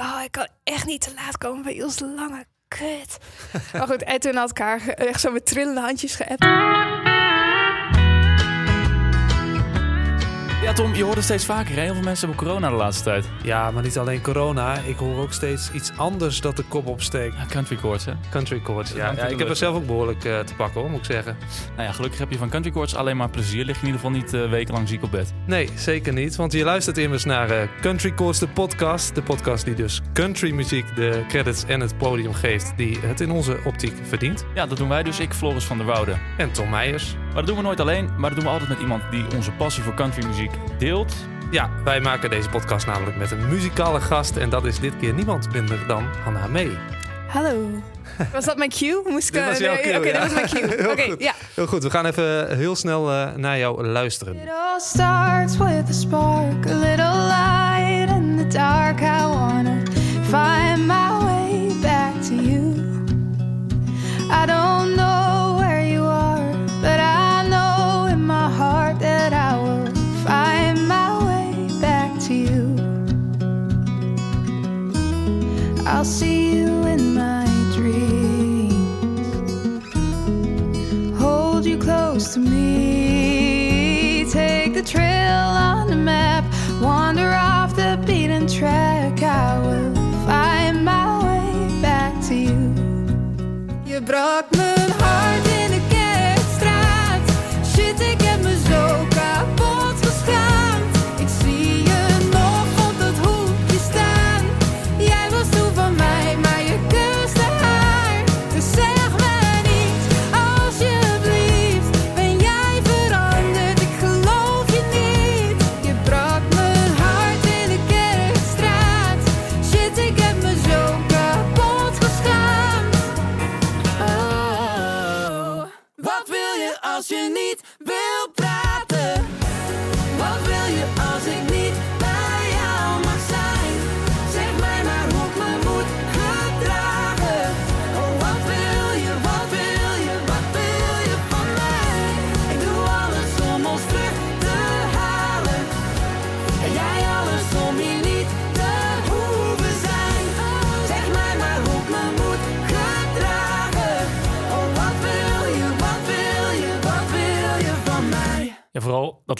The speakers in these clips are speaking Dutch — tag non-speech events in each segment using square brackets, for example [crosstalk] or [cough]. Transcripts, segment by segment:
oh, ik kan echt niet te laat komen bij Iels de Lange. Kut. maar goed, en toen had ik haar echt zo met trillende handjes geappt. Ja, Tom, je hoort het steeds vaker. hè? Heel veel mensen hebben corona de laatste tijd. Ja, maar niet alleen corona. Ik hoor ook steeds iets anders dat de kop opsteekt. Ja, country chords, hè? Country chords. Ja, ik heb er zelf ook behoorlijk eh, te pakken hoor, moet ik zeggen. Nou ja, gelukkig heb je van country chords alleen maar plezier. Lig je in ieder geval niet eh, wekenlang ziek op bed. Nee, zeker niet. Want je luistert immers naar eh, Country Chords, de podcast. De podcast die dus country muziek de credits en het podium geeft die het in onze optiek verdient. Ja, dat doen wij dus. Ik, Floris van der Woude. En Tom Meijers. Maar dat doen we nooit alleen. Maar dat doen we altijd met iemand die onze passie voor countrymuziek deelt. Ja, wij maken deze podcast namelijk met een muzikale gast. En dat is dit keer niemand minder dan Hanna Mee. Hallo. [laughs] Was dat mijn cue? Moest ik... Was eh, jouw cue, Oké, ja. dat was mijn cue. [laughs] Heel Oké, goed. ja. Heel goed, we gaan even heel snel eh, naar jou luisteren. It all starts with a spark, a little light in the dark. I wanna find see you in my dreams hold you close to me. Take the trail on the map, wander off the beaten track. I will find my way back to you. Brak mijn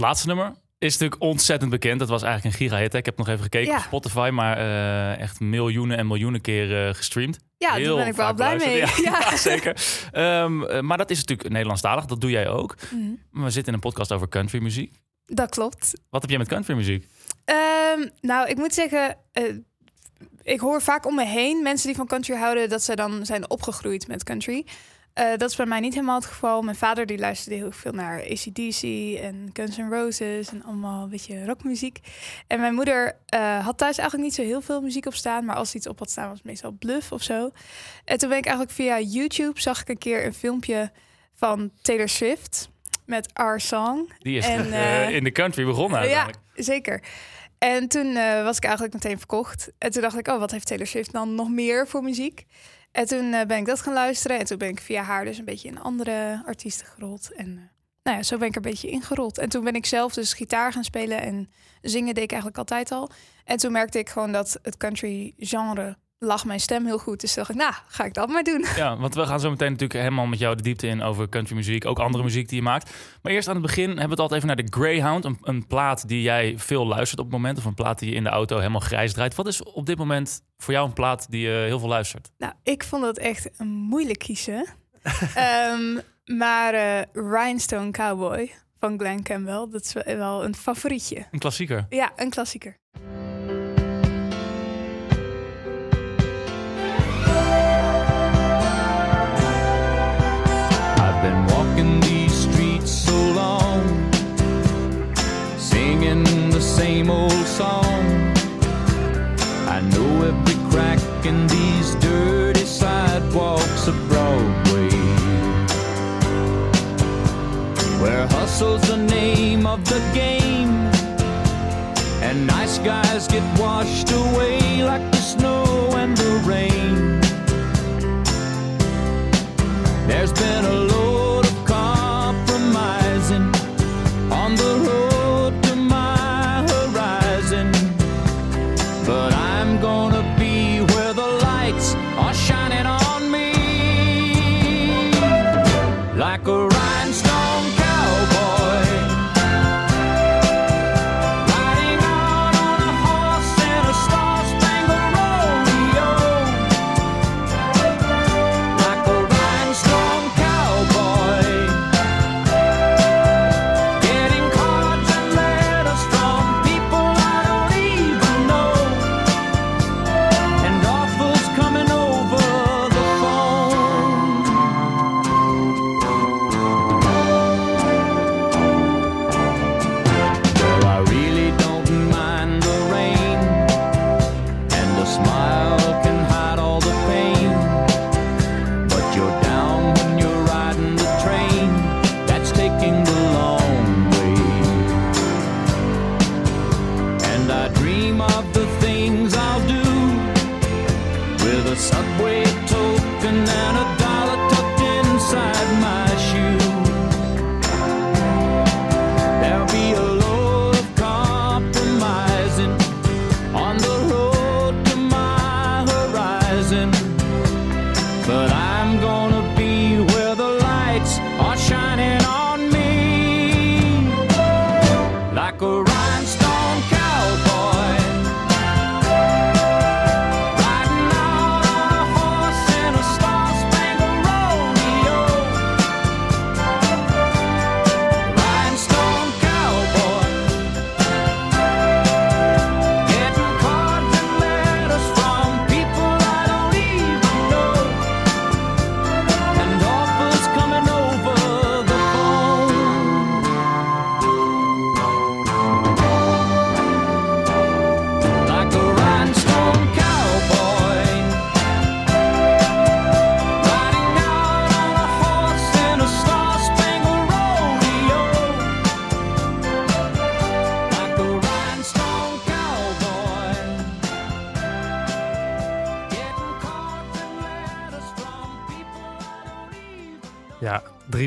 laatste nummer is natuurlijk ontzettend bekend. Dat was eigenlijk een giga-hit. hè. Ik heb nog even gekeken Ja. op Spotify, maar eh, echt miljoenen en miljoenen keer eh, gestreamd. Ja, daar Heel ben ik wel blij mee. Ja, [laughs] Ja. ja, zeker. Ehm, eh, maar dat is natuurlijk Nederlandstalig. Dat doe jij ook. Mhm. We zitten in een podcast over countrymuziek. Dat klopt. Wat heb jij met countrymuziek? Ehm, nou, ik moet zeggen, ik hoor vaak om me heen mensen die van country houden, dat ze dan zijn opgegroeid met country. Eh, dat is bij mij niet helemaal het geval. Mijn vader die luisterde heel veel naar ACDC en Guns N' Roses en allemaal een beetje rockmuziek. En mijn moeder eh, had thuis eigenlijk niet zo heel veel muziek op staan, maar als iets op had staan was het meestal Bluff of zo. En toen ben ik eigenlijk via YouTube zag ik een keer een filmpje van Taylor Swift met Our Song. Die is En, [laughs] eh, in de country begonnen uiteindelijk. Ja, zeker. En toen was ik eigenlijk meteen verkocht. En toen dacht ik, oh, wat heeft Taylor Swift dan nog meer voor muziek? En toen eh, ben ik dat gaan luisteren. En toen ben ik via haar dus een beetje in andere artiesten gerold. En eh, nou ja, zo ben ik er een beetje ingerold. En toen ben ik zelf dus gitaar gaan spelen. En zingen deed ik eigenlijk altijd al. En toen merkte ik gewoon dat het country genre lag mijn stem heel goed. Dus dacht ik, nou, ga ik dat maar doen. Ja, want we gaan zo meteen natuurlijk helemaal met jou de diepte in over countrymuziek. Ook andere muziek die je maakt. Maar eerst aan het begin hebben we het altijd even naar de Greyhound. Een, een plaat die jij veel luistert op het moment. Of een plaat die je in de auto helemaal grijs draait. Wat is op dit moment voor jou een plaat die je heel veel luistert? Nou, ik vond dat echt een moeilijk kiezen. [laughs] Ehm, maar eh Rhinestone Cowboy van Glenn Campbell, dat is wel een favorietje. Een klassieker. Ja, een klassieker. Same old song. I know every crack in these dirty sidewalks of Broadway, where hustle's the name of the game, and nice guys get washed away like the snow and the rain. There's been a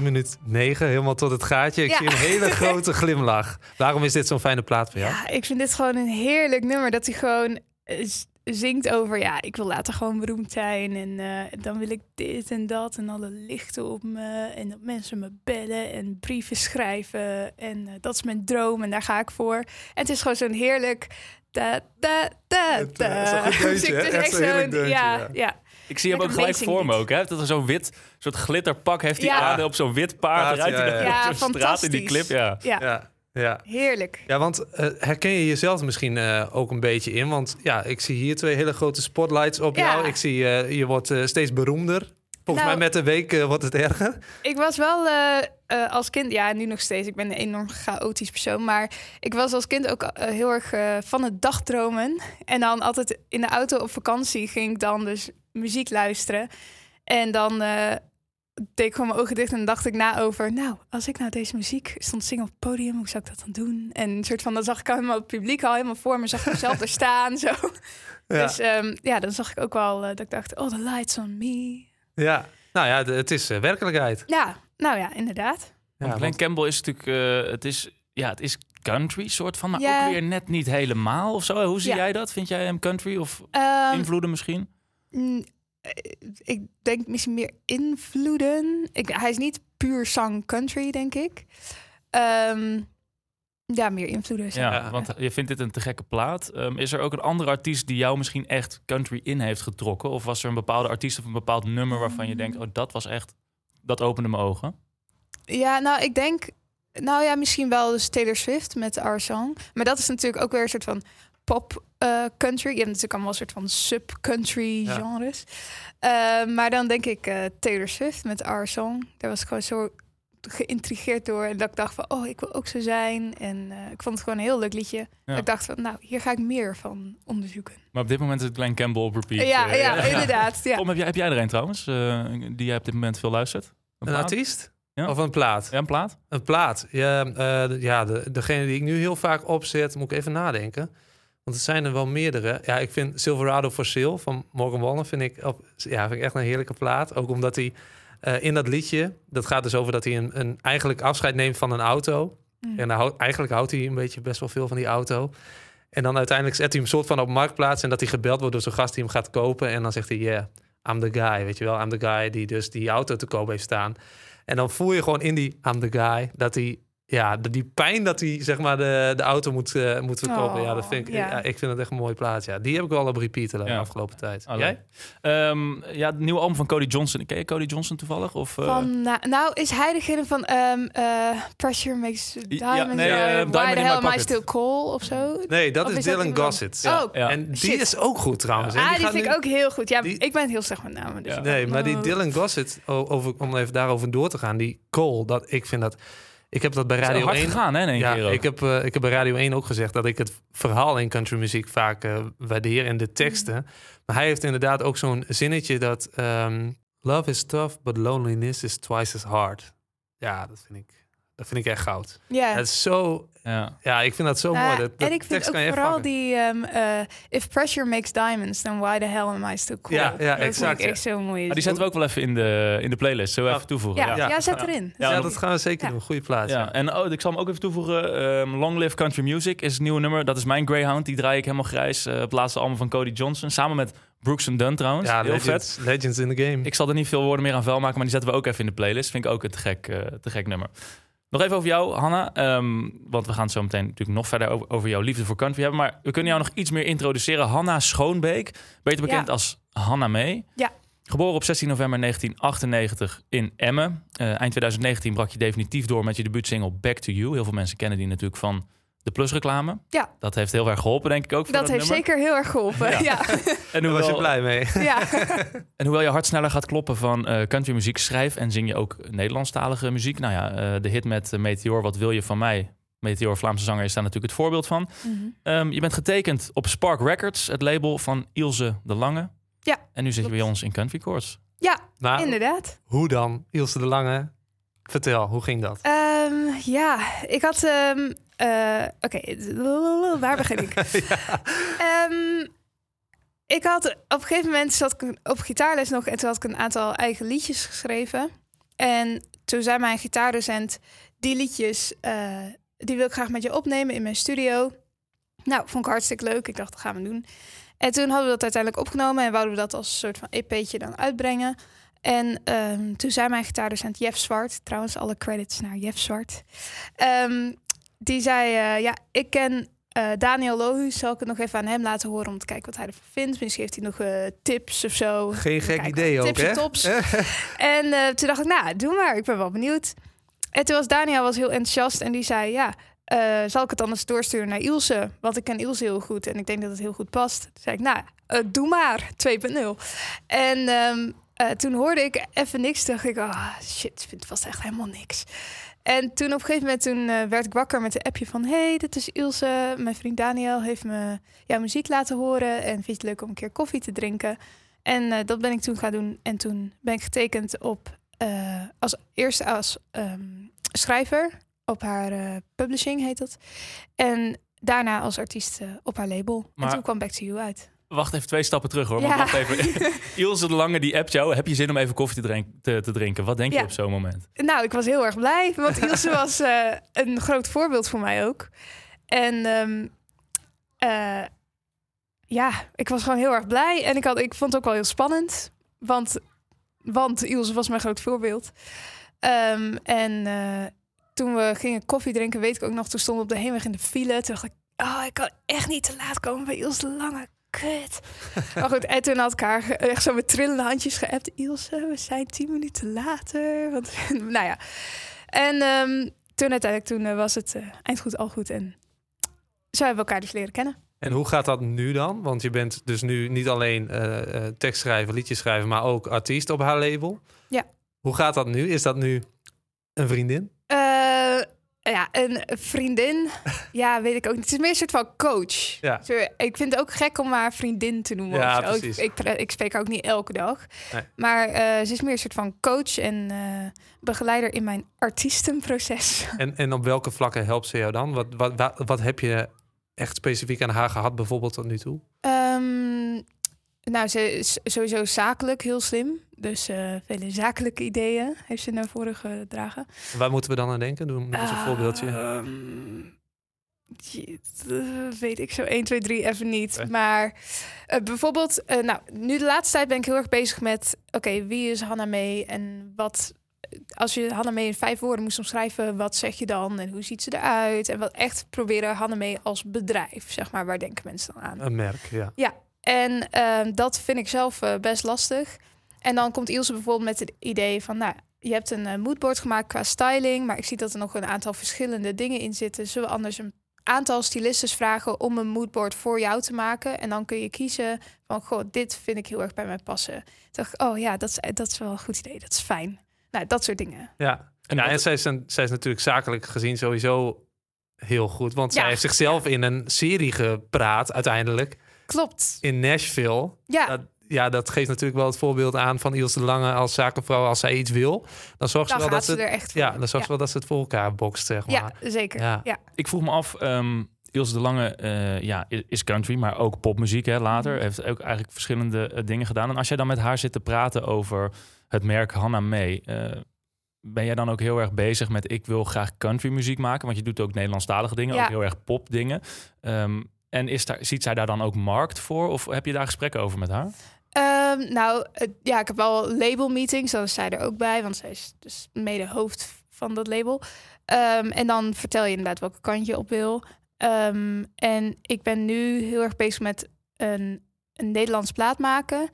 Minuut minuten 9, helemaal tot het gaatje. Ik zie een hele [laughs] grote glimlach. Waarom is dit zo'n fijne plaat voor jou? Ja, ik vind dit gewoon een heerlijk nummer. Dat hij gewoon eh, zingt over, ja, ik wil later gewoon beroemd zijn. En eh, dan wil ik dit en dat en alle lichten op me. En dat mensen me bellen en brieven schrijven. En eh, dat is mijn droom en daar ga ik voor. En het is gewoon zo'n heerlijk... Da, da, da, da. Is [laughs] dus echt ja. ja. Ik zie hem ook gelijk voor me ook. Hè? Dat er zo'n wit soort glitterpak heeft die Ja. aan op zo'n wit paard. Rijdt hij ja, zo'n straat in die clip. Ja. ja. Ja, ja. heerlijk. Ja, want eh, herken je jezelf misschien eh, ook een beetje in? Want ja, ik zie hier twee hele grote spotlights op Ja. jou. Ik zie eh, je wordt eh, steeds beroemder. Volgens Nou- mij met de week eh, wordt het erger. Ik was wel eh, eh, als kind, ja, nu nog steeds. Ik ben een enorm chaotisch persoon. Maar ik was als kind ook heel erg van het dagdromen. En dan altijd in de auto op vakantie ging ik dan dus muziek luisteren. En dan eh, deed ik gewoon mijn ogen dicht en dacht ik na over... Nou, als ik nou deze muziek stond zingen op het podium, hoe zou ik dat dan doen? En een soort van, dan zag ik al helemaal het publiek al helemaal voor me. Zag ik mezelf [laughs] daar staan, zo. Ja. Dus ehm, ja, dan zag ik ook wel eh, dat ik dacht... Oh, the lights on me. ja. Nou ja, het is eh, werkelijkheid. Ja, nou ja, inderdaad. Ja, Want Glenn want- Campbell is natuurlijk... eh, het, is, ja, het is country soort van, maar Ja. ook weer net niet helemaal of zo. Hoe zie Ja. jij dat? Vind jij hem country of Ehm, invloeden misschien? Mm, eh, ik denk misschien meer invloeden. Ik, hij is niet puur zang country, denk ik. Ehm, ja, meer invloeden. Ja, maar. want je vindt dit een te gekke plaat. Ehm, is er ook een andere artiest die jou misschien echt country in heeft getrokken? Of was er een bepaalde artiest of een bepaald nummer waarvan je denkt... oh, dat was echt... Dat opende mijn ogen. Ja, nou, ik denk... Nou ja, misschien wel dus Taylor Swift met Our Song. Maar dat is natuurlijk ook weer een soort van pop eh, country. Je hebt natuurlijk allemaal een soort van sub-country Ja. genres. Eh, maar dan denk ik eh, Taylor Swift met Our Song. Daar was ik gewoon zo geïntrigeerd door. En dat ik dacht van, oh, ik wil ook zo zijn. En eh, ik vond het gewoon een heel leuk liedje. Dat Ik dacht van, nou, hier ga ik meer van onderzoeken. Maar op dit moment is het Glenn Campbell op repeat. Ja, ja, inderdaad. Ja. Tom, heb jij, heb jij er een trouwens, eh, die jij op dit moment veel luistert? Een artiest? Ja. Of een plaat? Ja, een plaat? Een plaat. Ja, eh, ja de, degene die ik nu heel vaak opzet, moet ik even nadenken. Want het zijn er wel meerdere. Ja, ik vind Silverado for Sale van Morgan Wallen vind ik, op, ja, vind ik echt een heerlijke plaat. Ook omdat hij eh, in dat liedje, dat gaat dus over dat hij een, een eigenlijk afscheid neemt van een auto. Mm. En eigenlijk houdt hij een beetje best wel veel van die auto. En dan uiteindelijk zet hij hem soort van op marktplaats en dat hij gebeld wordt door zo'n gast die hem gaat kopen. En dan zegt hij, yeah, I'm the guy, weet je wel. I'm the guy die dus die auto te koop heeft staan. En dan voel je gewoon in die I'm the guy dat hij, ja, de- die pijn dat hij zeg maar de, de auto moet, eh, moet verkopen. Oh, ja, dat vind ik, ja. ja. ik vind het echt een mooie plaats. Ja, die heb ik wel op repeat de Ja. afgelopen tijd. Oh, Jij? Ehm, ja, het nieuwe album van Cody Johnson. Ken je Cody Johnson toevallig? Of, eh, Van, nou, nou, is hij degene van ehm, eh, Pressure Makes Diamonds? nee, eh, eh, Why Diamond in the My hell am I still cool of zo? Nee, dat Of is, Dylan Gossett. Oh, Ja. En die shit. is ook goed trouwens. ah, die gaat vind nu- ik ook heel goed. Ja, die- ik ben heel slecht met namen. Dus Ja. Nee, maar die oh. Dylan Gossett, over, om even daarover door te gaan, die Cole, dat, ik vind dat... Ik heb dat bij Radio hard 1... gegaan, hè, Ja, ik heb, eh, ik heb bij Radio 1 ook gezegd dat ik het verhaal in countrymuziek vaak eh, waardeer en de teksten. Mhm. Maar hij heeft inderdaad ook zo'n zinnetje dat... ehm, Love is tough, but loneliness is twice as hard. Ja, dat vind ik, dat vind ik echt goud. Ja. Het is zo... Ja. Ja, ik vind dat zo Nou, mooi. Dat, dat en ik vind ook vooral die... ehm, eh, If pressure makes diamonds, then why the hell am I still cool? Ja, ja, Dat exact, vind ik ja. echt zo mooi. Maar die zetten we ook wel even in de, in de playlist. Zullen we Ja. even toevoegen? ja, ja. ja. zet erin. Ja, dat gaan we zeker Ja. doen. Goede plaats. Ja, en oh, ik zal hem ook even toevoegen. Ehm, Long Live Country Music is het nieuwe nummer. Dat is mijn Greyhound. Die draai ik helemaal grijs. eh, het laatste album van Cody Johnson. Samen met Brooks and Dunn trouwens. Ja, Heel legends, vet. legends in the game. Ik zal er niet veel woorden meer aan vuil maken, maar die zetten we ook even in de playlist. Vind ik ook een te gek, eh, te gek nummer. Nog even over jou, Hanna. Ehm, want we gaan het zo meteen natuurlijk nog verder over, over jouw liefde voor country hebben. Maar we kunnen jou nog iets meer introduceren. Hanna Schoonbeek, beter bekend Ja. als Hanna May. Ja. Geboren op 16 november 1998 in Emmen. Eh, eind 2019 brak je definitief door met je debuutsingle Back to You. Heel veel mensen kennen die natuurlijk van de Plus-reclame. Ja. Dat heeft heel erg geholpen, denk ik ook. Voor Dat dat, heeft nummer. zeker heel erg geholpen. Ja. Ja. [laughs] En Daar was je hoewel, blij mee. ja. [laughs] en hoewel je hart sneller gaat kloppen van eh countrymuziek, schrijf en zing je ook Nederlandstalige muziek. Nou ja, eh, de hit met eh, Meteor, Wat wil je van mij? Meteor, Vlaamse zanger, is daar natuurlijk het voorbeeld van. Mhm. Ehm, je bent getekend op Spark Records, het label van Ilse de Lange. Ja, En nu zit je bij ons in Country Chords. ja, Maar inderdaad. hoe dan? Ilse de Lange, vertel, hoe ging dat? Ehm, ja, ik had. ehm, eh, Oké, waar begin ik? [laughs] Ehm, ik had op een gegeven moment zat ik op gitaarles nog en toen had ik een aantal eigen liedjes geschreven. En toen zei mijn gitaardocent: die liedjes, eh, die wil ik graag met je opnemen in mijn studio. Nou, vond ik hartstikke leuk. Ik dacht, dat gaan we doen. En toen hadden we dat uiteindelijk opgenomen en wouden we dat als een soort van EP'tje dan uitbrengen. En ehm, toen zei mijn gitaardocent Jeff Zwart, trouwens alle credits naar Jeff Zwart. Ehm, die zei, eh, ja, ik ken eh, Daniel Lohuus, zal ik het nog even aan hem laten horen om te kijken wat hij ervan vindt. Misschien heeft hij nog eh, tips of zo. Geen gek idee ook, tips en hè? tops. [laughs] En toen dacht ik, nou, doe maar. Ik ben wel benieuwd. En toen was Daniel was heel enthousiast en die zei, ja, zal ik het dan eens doorsturen naar Ilse? Want ik ken Ilse heel goed en ik denk dat het heel goed past. Toen zei ik, nou, doe maar, 2.0. En ehm, eh, toen hoorde ik even niks. Dacht ik, ah, shit, het was echt helemaal niks. En toen op een gegeven moment toen, eh, werd ik wakker met een appje van... hey, dit is Ilse. Mijn vriend Daniel heeft me jouw muziek laten horen... en vind je het leuk om een keer koffie te drinken? En eh, dat ben ik toen gaan doen. En toen ben ik getekend op... eh, als, eerst als ehm, schrijver op haar publishing, heet dat. En daarna als artiest op haar label. Maar- En toen kwam Back to You uit. Wacht even twee stappen terug hoor. Ja. Wacht even. [laughs] Ilse de Lange die appt jou. Heb je zin om even koffie te, drink- te, te drinken? Wat denk je op zo'n moment? Nou, ik was heel erg blij, want [laughs] Ilse was eh, een groot voorbeeld voor mij ook. En ehm, eh, ja, ik was gewoon heel erg blij. En ik, had, ik vond het ook wel heel spannend, want, want Ilse was mijn groot voorbeeld. Ehm, en eh, toen we gingen koffie drinken, weet ik ook nog, toen stonden we op de heenweg in de file. Toen dacht ik, oh, ik kan echt niet te laat komen bij Ilse de Lange. Kut. Maar goed, en toen had ik haar echt zo met trillende handjes geappt. Ilse, we zijn tien minuten later. Want, [laughs] nou ja. En ehm, toen uiteindelijk toen, eh, was het eh, eind goed, al goed. En zo hebben we elkaar dus leren kennen. En hoe gaat dat nu dan? Want je bent dus nu niet alleen eh eh, tekstschrijver, liedjes schrijven, maar ook artiest op haar label. Ja. Hoe gaat dat nu? Is dat nu een vriendin? Eh, ja, een vriendin. ja, weet ik ook niet. Het is meer een soort van coach. Ja. Zo, Ik vind het ook gek om haar vriendin te noemen. Ja, of zo. Ik- precies. Ik, pre- ik spreek haar ook niet elke dag. Nee. Maar eh, ze is meer een soort van coach en eh, begeleider in mijn artiestenproces. [laughs] En, en op welke vlakken helpt ze jou dan? Wat, wat, wat, wat heb je echt specifiek aan haar gehad, bijvoorbeeld tot nu toe? Ehm, nou, ze is sowieso zakelijk heel slim. Dus eh, vele zakelijke ideeën heeft ze naar voren gedragen. Waar moeten we dan aan denken? Doe nog eens een voorbeeldje. Ehm, eh, weet ik zo 1, 2, 3 even niet. Maar eh, bijvoorbeeld, eh, nou, nu de laatste tijd ben ik heel erg bezig met... Oké, wie is Hanna Mee en wat... Als je Hanna Mee in vijf woorden moest omschrijven, wat zeg je dan en hoe ziet ze eruit? En wat echt proberen Hanna Mee als bedrijf, zeg maar, waar denken mensen dan aan? Een merk, ja. En ehm, dat vind ik zelf eh, best lastig. En dan komt Ilse bijvoorbeeld met het idee van, nou, je hebt een eh, moodboard gemaakt qua styling, maar ik zie dat er nog een aantal verschillende dingen in zitten. Zullen we anders een aantal stylistes vragen om een moodboard voor jou te maken? En dan kun je kiezen van, goh, dit vind ik heel erg bij mij passen. Toen dacht ik, oh ja, dat is, dat is wel een goed idee, dat is fijn. Nou, dat soort dingen. ja. En wat- en zij is, een, zij is natuurlijk zakelijk gezien sowieso heel goed. Want Ja. zij heeft zichzelf in een serie gepraat uiteindelijk Klopt. in Nashville. Ja, Dat, ja, dat geeft natuurlijk wel het voorbeeld aan van Ilse de Lange als zakenvrouw. Als zij iets wil, dan zorgt ze wel dat ze ze... er echt voor. Ja, dan zorgt ze wel dat ze het voor elkaar bokst, zeg maar. Ja, zeker. Ja. Ja. Ik vroeg me af, ehm Ilse de Lange eh, ja, is country, maar ook popmuziek hè, later. Mhm. Heeft ook eigenlijk verschillende eh, dingen gedaan. En als jij dan met haar zit te praten over het merk Hanna May... eh, ben jij dan ook heel erg bezig met... ik wil graag country muziek maken? Want je doet ook Nederlandstalige dingen, Ja. ook heel erg pop dingen. Ehm, en is daar, ziet zij daar dan ook markt voor? Of heb je daar gesprekken over met haar? Ehm, nou, ja, ik heb wel label meetings. Dan is zij er ook bij, want zij is dus mede hoofd van dat label. Ehm, en dan vertel je inderdaad welke kant je op wil. Ehm, en ik ben nu heel erg bezig met een, een Nederlands plaat maken.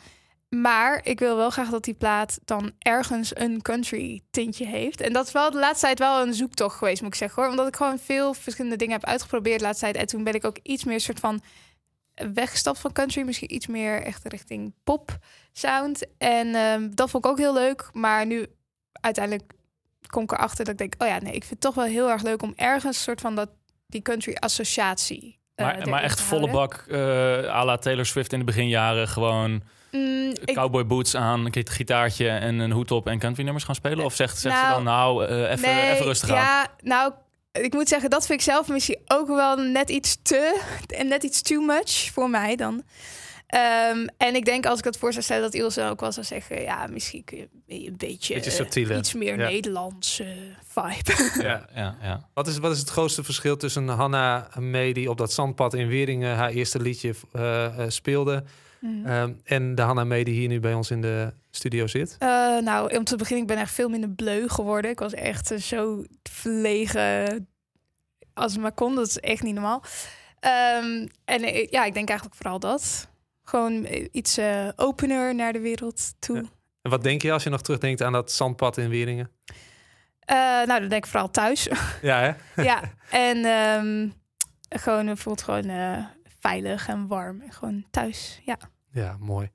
Maar ik wil wel graag dat die plaat dan ergens een country tintje heeft. En dat is wel de laatste tijd wel een zoektocht geweest, moet ik zeggen hoor. Omdat ik gewoon veel verschillende dingen heb uitgeprobeerd de laatste tijd. En toen ben ik ook iets meer soort van weggestapt van country. Misschien iets meer echt richting pop sound. En ehm, dat vond ik ook heel leuk. Maar nu uiteindelijk kom ik erachter dat ik denk... oh ja, nee, ik vind het toch wel heel erg leuk om ergens... soort van dat, die country associatie... eh, Maar, erin maar echt volle bak eh à la Taylor Swift in de beginjaren. Gewoon Mm, ik- cowboy boots aan, een git- gitaartje en een hoed op en country nummers gaan spelen? Of zegt, zegt ze Nou, dan nou, eh, even, nee, even rustig aan? Ja, nou, ik moet zeggen, dat vind ik zelf misschien ook wel net iets te... en net iets too much voor mij dan. Ehm, en ik denk als ik dat voor zou stellen dat Ilse ook wel zou zeggen... ja, misschien kun je een beetje, Beetje eh, subtieler. iets meer Ja. Nederlands eh, vibe. Ja, [laughs] ja, ja. Wat is, wat is het grootste verschil tussen Hanna May, die op dat zandpad in Weringen haar eerste liedje eh, eh, speelde, Mm. ehm, en de Hanna May die hier nu bij ons in de studio zit? Eh, nou, om te beginnen, ik ben echt veel minder bleu geworden. Ik was echt zo verlegen als het maar kon. Dat is echt niet normaal. Ehm, en ja, ik denk eigenlijk vooral dat. Gewoon eh, iets eh, opener naar de wereld toe. Ja. En wat denk je als je nog terugdenkt aan dat zandpad in Weringen? Eh, nou, dan denk ik vooral thuis. [laughs] Ja, hè? ja, [laughs] en ehm, gewoon, het voelt gewoon veilig en warm. En gewoon thuis, ja. Ja, mooi.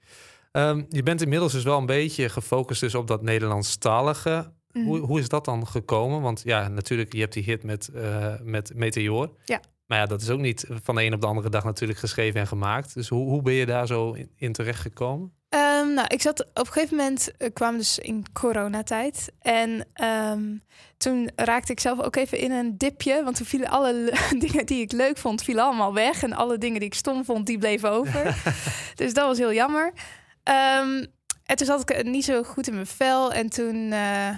Ehm, je bent inmiddels dus wel een beetje gefocust dus op dat Nederlandstalige. Mhm. Hoe, hoe is dat dan gekomen? Want ja, natuurlijk, je hebt die hit met, met Meteor. Ja. Maar ja, dat is ook niet van de een op de andere dag natuurlijk geschreven en gemaakt. Dus hoe, hoe ben je daar zo in, in terecht gekomen? Ehm, nou, ik zat op een gegeven moment, ik kwam dus in coronatijd. En ehm, toen raakte ik zelf ook even in een dipje. Want toen vielen alle le- [laughs] dingen die ik leuk vond, vielen allemaal weg. En alle dingen die ik stom vond, die bleven over. [laughs] dus dat was heel jammer. Ehm, en toen zat ik eh, niet zo goed in mijn vel. En toen, eh,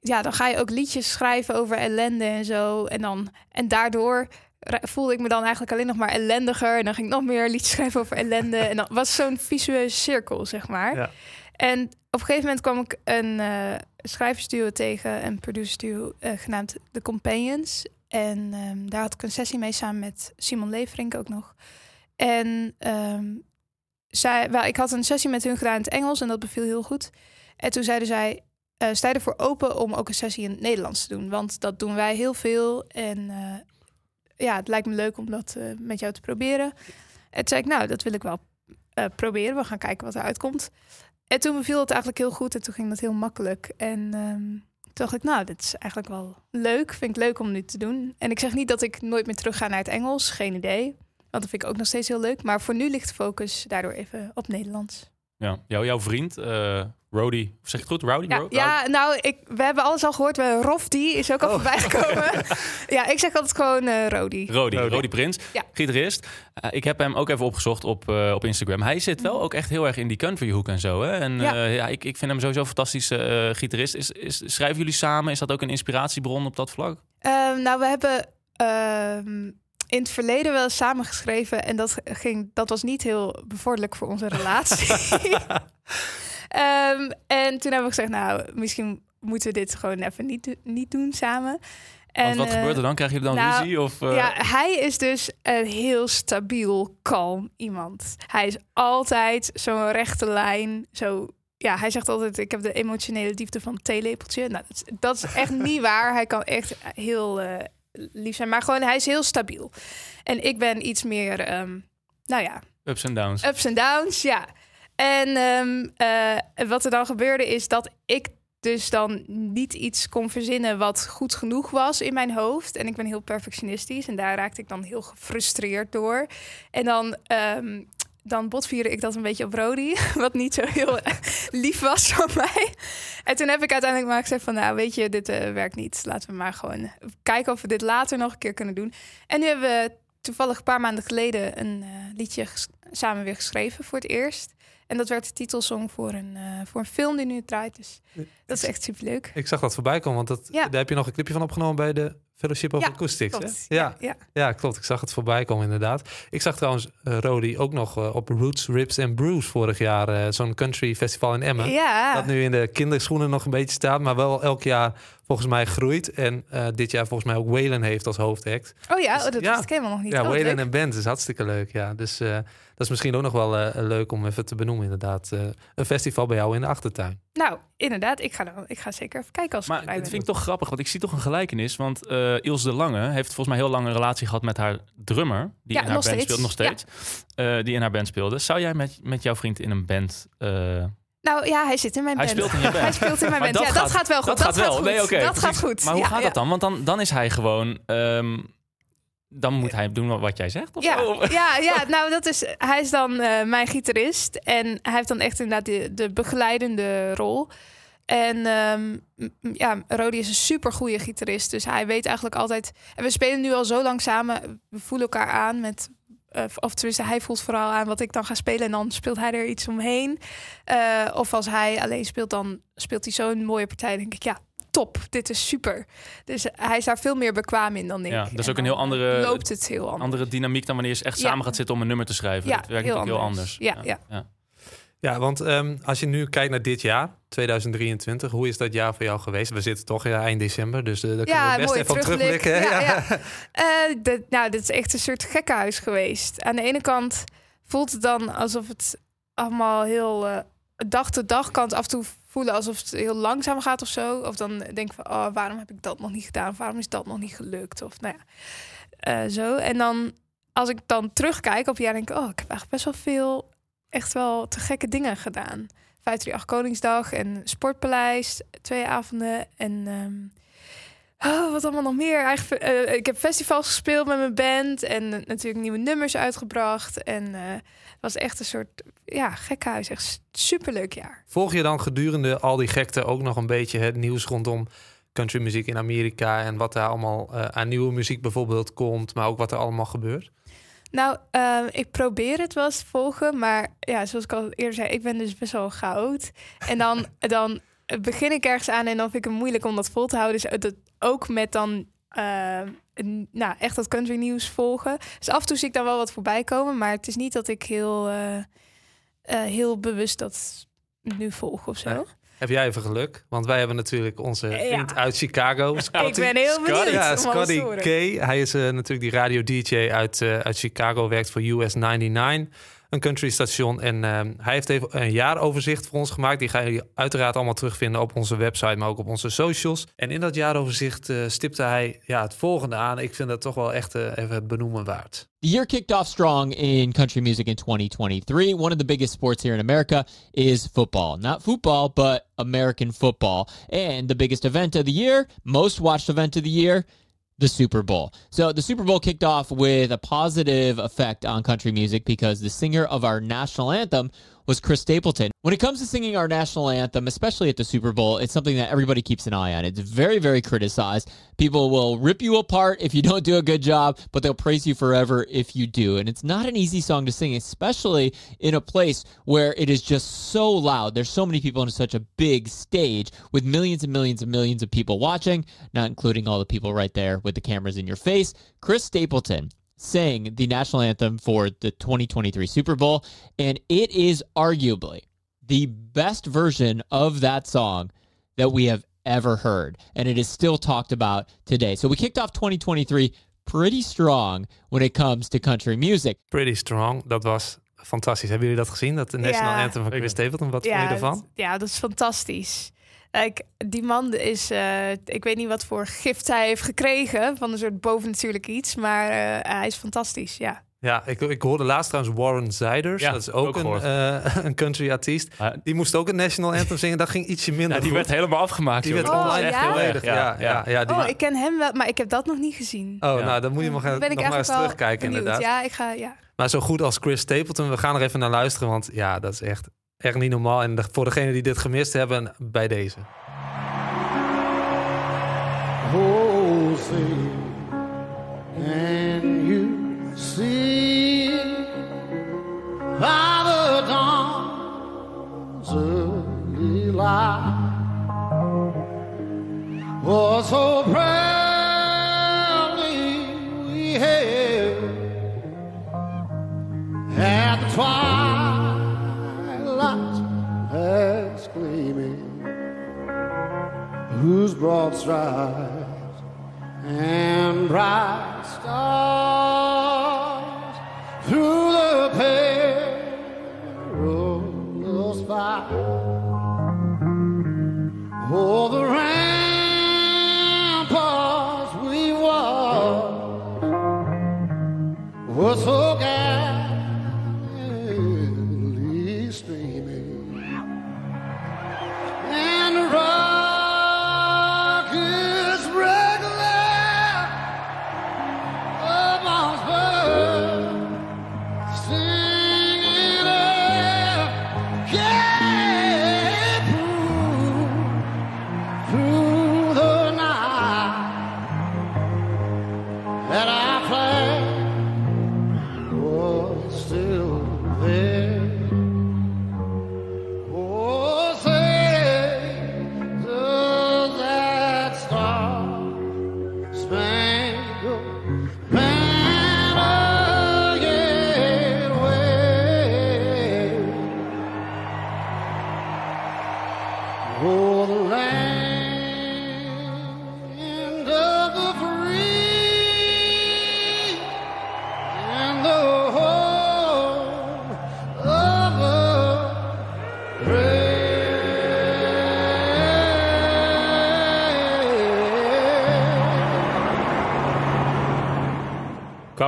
ja, dan ga je ook liedjes schrijven over ellende en zo. En, dan, en daardoor voelde ik me dan eigenlijk alleen nog maar ellendiger. En dan ging ik nog meer liedjes [laughs] schrijven over ellende. En dan was zo'n visueuze cirkel, zeg maar. Ja. En op een gegeven moment kwam ik een eh schrijversduo tegen, een producersduo eh, genaamd The Companions. En ehm, daar had ik een sessie mee samen met Simon Leverink ook nog. En ehm, zij, wel, ik had een sessie met hun gedaan in het Engels en dat beviel heel goed. En toen zeiden zij, eh sta je ervoor open om ook een sessie in het Nederlands te doen? Want dat doen wij heel veel. En ja, het lijkt me leuk om dat eh, met jou te proberen. En toen zei ik, nou, dat wil ik wel eh, proberen. We gaan kijken wat eruit komt. En toen beviel het eigenlijk heel goed en toen ging dat heel makkelijk. En ehm, toen dacht ik, nou, dit is eigenlijk wel leuk. Vind ik leuk om nu te doen. En ik zeg niet dat ik nooit meer terug ga naar het Engels. Geen idee. Want dat vind ik ook nog steeds heel leuk. Maar voor nu ligt de focus daardoor even op Nederlands. Ja. Jou, jouw vriend, eh Rody, of zeg je het goed? Rowdy? Ja, Ro- ja nou, ik, we hebben alles al gehoord. We, Rof, die is ook al Oh. voorbij gekomen. [laughs] ja, ik zeg altijd gewoon eh Rodi. Rody, Rody. Rody Prins, Ja. gitarist. Eh, ik heb hem ook even opgezocht op, eh, op Instagram. Hij zit wel ook echt heel erg in die country hoek en zo. Hè? En. Ja. ja. ja, ik, ik vind hem sowieso een fantastische eh, gitarist. Is, is, schrijven jullie samen? Is dat ook een inspiratiebron op dat vlak? Ehm, nou, we hebben ehm, in het verleden wel eens samengeschreven. En dat, ging, dat was niet heel bevorderlijk voor onze relatie. [laughs] Ehm, en toen hebben we gezegd, nou, misschien moeten we dit gewoon even niet, niet doen samen. En, Want wat eh, gebeurt er dan? Krijg je dan nou, ruzie? Of, eh, Ja, hij is dus een heel stabiel, kalm iemand. Hij is altijd zo'n rechte lijn. Zo, ja, hij zegt altijd: Ik heb de emotionele diepte van een theelepeltje. Nou, dat, is, dat is echt niet [laughs] waar. Hij kan echt heel eh, lief zijn, maar gewoon hij is heel stabiel. En ik ben iets meer, ehm, nou ja, Ups en downs. ups en downs, ja. En ehm, eh, wat er dan gebeurde is dat ik dus dan niet iets kon verzinnen wat goed genoeg was in mijn hoofd. En ik ben heel perfectionistisch en daar raakte ik dan heel gefrustreerd door. En dan, ehm dan botvierde ik dat een beetje op Rodi, [laughs] wat niet zo heel lief was van mij. En toen heb ik uiteindelijk maar gezegd van, nou weet je, dit eh, werkt niet. Laten we maar gewoon kijken of we dit later nog een keer kunnen doen. En nu hebben we toevallig een paar maanden geleden een eh, liedje samen weer geschreven voor het eerst. En dat werd de titelsong voor een, eh, voor een film die nu draait. Dus dat is echt superleuk. Ik zag dat voorbij komen, want dat, Ja. daar heb je nog een clipje van opgenomen bij de Fellowship of Ja, Acoustics. hè? Ja, ja. ja, klopt. Ik zag het voorbij komen inderdaad. Ik zag trouwens eh, Rodi ook nog eh, op Roots, Ribs and Brews vorig jaar. eh, Zo'n country festival in Emmen. Ja. Dat nu in de kinderschoenen nog een beetje staat, maar wel elk jaar volgens mij groeit. En dit jaar volgens mij ook Waylon heeft als hoofdact. Oh ja, Dus- oh, dat ja. ik helemaal nog niet. Ja, Oh, Waylon leuk. en Band is hartstikke leuk. Ja. Dus dat is misschien ook nog wel eh, leuk om even te benoemen inderdaad. Eh, een festival bij jou in de achtertuin. Nou, inderdaad. Ik ga, dan, ik ga zeker even kijken als ik Maar erbij dat ben. vind ik toch grappig, want ik zie toch een gelijkenis. Want eh Ilse de Lange heeft volgens mij heel lang een relatie gehad met haar drummer. Die Ja, in haar band steeds. speelt, nog steeds. Eh, die in haar band speelde. Zou jij met, met jouw vriend in een band... eh, Nou ja, hij zit in mijn Hij band. speelt in je [laughs] band. Hij speelt in mijn Maar band. dat ja, gaat- dat gaat wel goed. dat gaat wel. goed. Nee, oké, dat precies. gaat goed. Maar hoe Ja, gaat ja. dat dan? Want dan, dan is hij gewoon... ehm, dan moet hij doen wat jij zegt? Of Ja, zo? ja, ja, nou dat is, hij is dan eh, mijn gitarist en hij heeft dan echt inderdaad de, de begeleidende rol. En ehm, m- ja, Rodi is een super goede gitarist, dus hij weet eigenlijk altijd. En we spelen nu al zo lang samen, we voelen elkaar aan met. eh, of tenminste, hij voelt vooral aan wat ik dan ga spelen en dan speelt hij er iets omheen. Eh, of als hij alleen speelt, dan speelt hij zo'n mooie partij. denk ik, ja, top, dit is super. Dus hij is daar veel meer bekwaam in dan ik. Ja, dat is En ook een heel andere- Loopt het heel anders. Andere dynamiek dan wanneer je echt Ja. samen gaat zitten om een nummer te schrijven. Ja, dat werkt heel natuurlijk heel anders. anders. Ja, ja. Ja, want ehm, als je nu kijkt naar dit jaar, 2023, hoe is dat jaar voor jou geweest? We zitten toch ja, eind december, dus uh, daar kunnen we best even op terugblik. terugblikken. Ja, ja. [laughs] Eh, dit- nou, dit is echt een soort gekkenhuis geweest. Aan de ene kant voelt het dan alsof het allemaal heel eh, dag te dag kan het af en toe voelen alsof het heel langzaam gaat of zo. Of dan denk ik van, oh, waarom heb ik dat nog niet gedaan? Waarom is dat nog niet gelukt? Of nou ja, eh, zo. En dan als ik dan terugkijk op jaar, denk ik, oh, ik heb eigenlijk best wel veel echt wel te gekke dingen gedaan. 538 Koningsdag en Sportpaleis, twee avonden en ehm, oh, wat allemaal nog meer. Eigenlijk, eh, ik heb festivals gespeeld met mijn band en natuurlijk nieuwe nummers uitgebracht. En eh, het was echt een soort ja, gekhuis. Echt superleuk jaar. Volg je dan gedurende al die gekte ook nog een beetje het nieuws rondom countrymuziek in Amerika en wat daar allemaal eh, aan nieuwe muziek bijvoorbeeld komt, maar ook wat er allemaal gebeurt? Nou, ehm, ik probeer het wel eens te volgen, maar ja, zoals ik al eerder zei, ik ben dus best wel chaot. En dan, dan begin ik ergens aan en dan vind ik het moeilijk om dat vol te houden. Dus dat ook met dan, n- nou, echt dat country nieuws volgen. Dus af en toe zie ik dan wel wat voorbij komen, maar het is niet dat ik heel, eh, eh, heel bewust dat nu volg of zo. Ja. Heb jij even geluk? Want wij hebben natuurlijk onze Ja. vriend uit Chicago. [laughs] Ik Scotty. ben heel benieuwd Ja, alles te Scotty. K. Hij is eh, natuurlijk die radio-dj uit, eh, uit Chicago, werkt voor US 99, country station. En ehm, hij heeft even een jaaroverzicht voor ons gemaakt. Die gaan jullie uiteraard allemaal terugvinden op onze website, maar ook op onze socials. En in dat jaaroverzicht eh, stipte hij ja, het volgende aan. Ik vind dat toch wel echt eh, even benoemen waard. The year kicked off strong in country music in 2023. One of the biggest sports here in America is football. Not football, but American football. And the biggest event of the year, most watched event of the year, the Super Bowl. So the Super Bowl kicked off with a positive effect on country music because the singer of our national anthem was Chris Stapleton. When it comes to singing our national anthem, especially at the Super Bowl, it's something that everybody keeps an eye on. It's very, very criticized. People will rip you apart if you don't do a good job, but they'll praise you forever if you do. And it's not an easy song to sing, especially in a place where it is just so loud. There's so many people on such a big stage with millions and millions and millions of people watching, not including all the people right there with the cameras in your face. Chris Stapleton sang the national anthem for the 2023 Super Bowl, and it is arguably the best version of that song that we have ever heard. And it is still talked about today. So we kicked off 2023 pretty strong when it comes to country music. Pretty Strong, dat was fantastisch. Hebben jullie dat gezien? Dat de National Ja. Anthem van Chris. Stapleton. Wat vond je ervan? dat- ja, dat is fantastisch. Like, die man is, eh, ik weet niet wat voor gift hij heeft gekregen van een soort bovennatuurlijk iets, maar eh, hij is fantastisch. Ja, Ja, ik, ik hoorde laatst trouwens Warren Ziders. Ja, dat is ook, ook een, eh, [laughs] een country artiest. Die moest ook het national anthem zingen. Dat ging ietsje minder ja, die goed. werd helemaal afgemaakt. Die joh. werd Oh, online echt heel erg. Ja, Ja, ja, ja, die Oh, ik ken hem wel, maar ik heb dat nog niet gezien. oh Ja. nou, dan moet je nog, nog maar eens terugkijken benieuwd. inderdaad. Ja, ik ga, ja. Maar zo goed als Chris Stapleton, we gaan er even naar luisteren. Want ja, dat is echt, echt niet normaal. En de- voor degenen die dit gemist hebben, bij deze. Oh, by the dawn's early light was so proudly we hailed at the twilight's last gleaming whose broad stripes and bright stars through the perilous fight. Oh, the ramparts we walked were so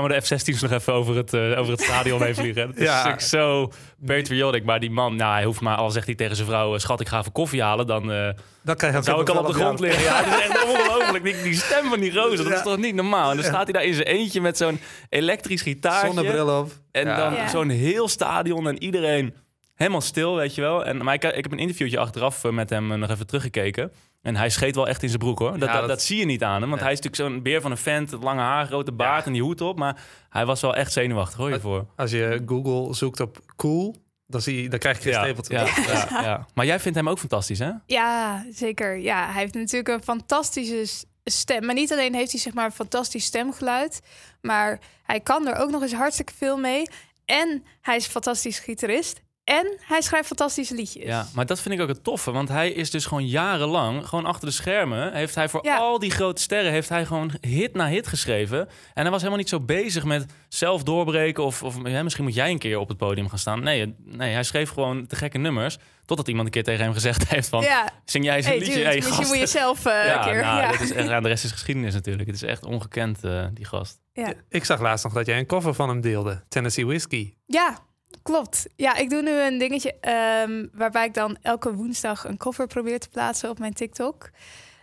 kwamen de F-16's nog even over het, eh, over het stadion heen vliegen. Dat is Ja. natuurlijk zo patriotic. Maar die man, nou, hij hoeft maar, al zegt hij tegen zijn vrouw... eh, schat, ik ga even koffie halen, dan eh, Dan krijg je zou ik al op de grond liggen. Ja, dat is echt ongelooflijk. Die, die stem van die rozen, dat Ja. is toch niet normaal? En dan staat hij daar in zijn eentje met zo'n elektrisch gitaartje. Zonnebril op. En Ja. dan Ja. zo'n heel stadion en iedereen helemaal stil, weet je wel. En, maar ik, ik heb een interviewtje achteraf met hem nog even teruggekeken. En hij scheet wel echt in zijn broek, hoor. Dat, Ja, dat, dat- dat zie je niet aan hem. Want hij is natuurlijk zo'n beer van een vent. het Lange haar, grote baard en die hoed op. Maar hij was wel echt zenuwachtig, hoor je voor. Als je Google zoekt op cool, dan, zie je, dan krijg je Chris Stapleton. ja, ja, ja. [laughs] Maar jij vindt hem ook fantastisch, hè? Ja, zeker. Ja, hij heeft natuurlijk een fantastische stem. Maar niet alleen heeft hij zeg maar een fantastisch stemgeluid, maar hij kan er ook nog eens hartstikke veel mee. En hij is een fantastisch gitarist. En hij schrijft fantastische liedjes. Ja, maar dat vind ik ook het toffe. Want hij is dus gewoon jarenlang, gewoon achter de schermen... heeft hij voor Ja. al die grote sterren... heeft hij gewoon hit na hit geschreven. En hij was helemaal niet zo bezig met zelf doorbreken... of, of ja, misschien moet jij een keer op het podium gaan staan. Nee, nee, hij schreef gewoon te gekke nummers... totdat iemand een keer tegen hem gezegd [laughs] heeft van... Ja. zing jij eens een Hey, liedje? dude, Hey, misschien gast. moet je zelf eh, [laughs] ja, een keer. nou, ja. dit is echt, de rest is geschiedenis natuurlijk. Het is echt ongekend, eh, die gast. Ja. Ik zag laatst nog dat jij een cover van hem deelde. Tennessee Whiskey. Ja, klopt. Ja, ik doe nu een dingetje ehm, waarbij ik dan elke woensdag een cover probeer te plaatsen op mijn TikTok.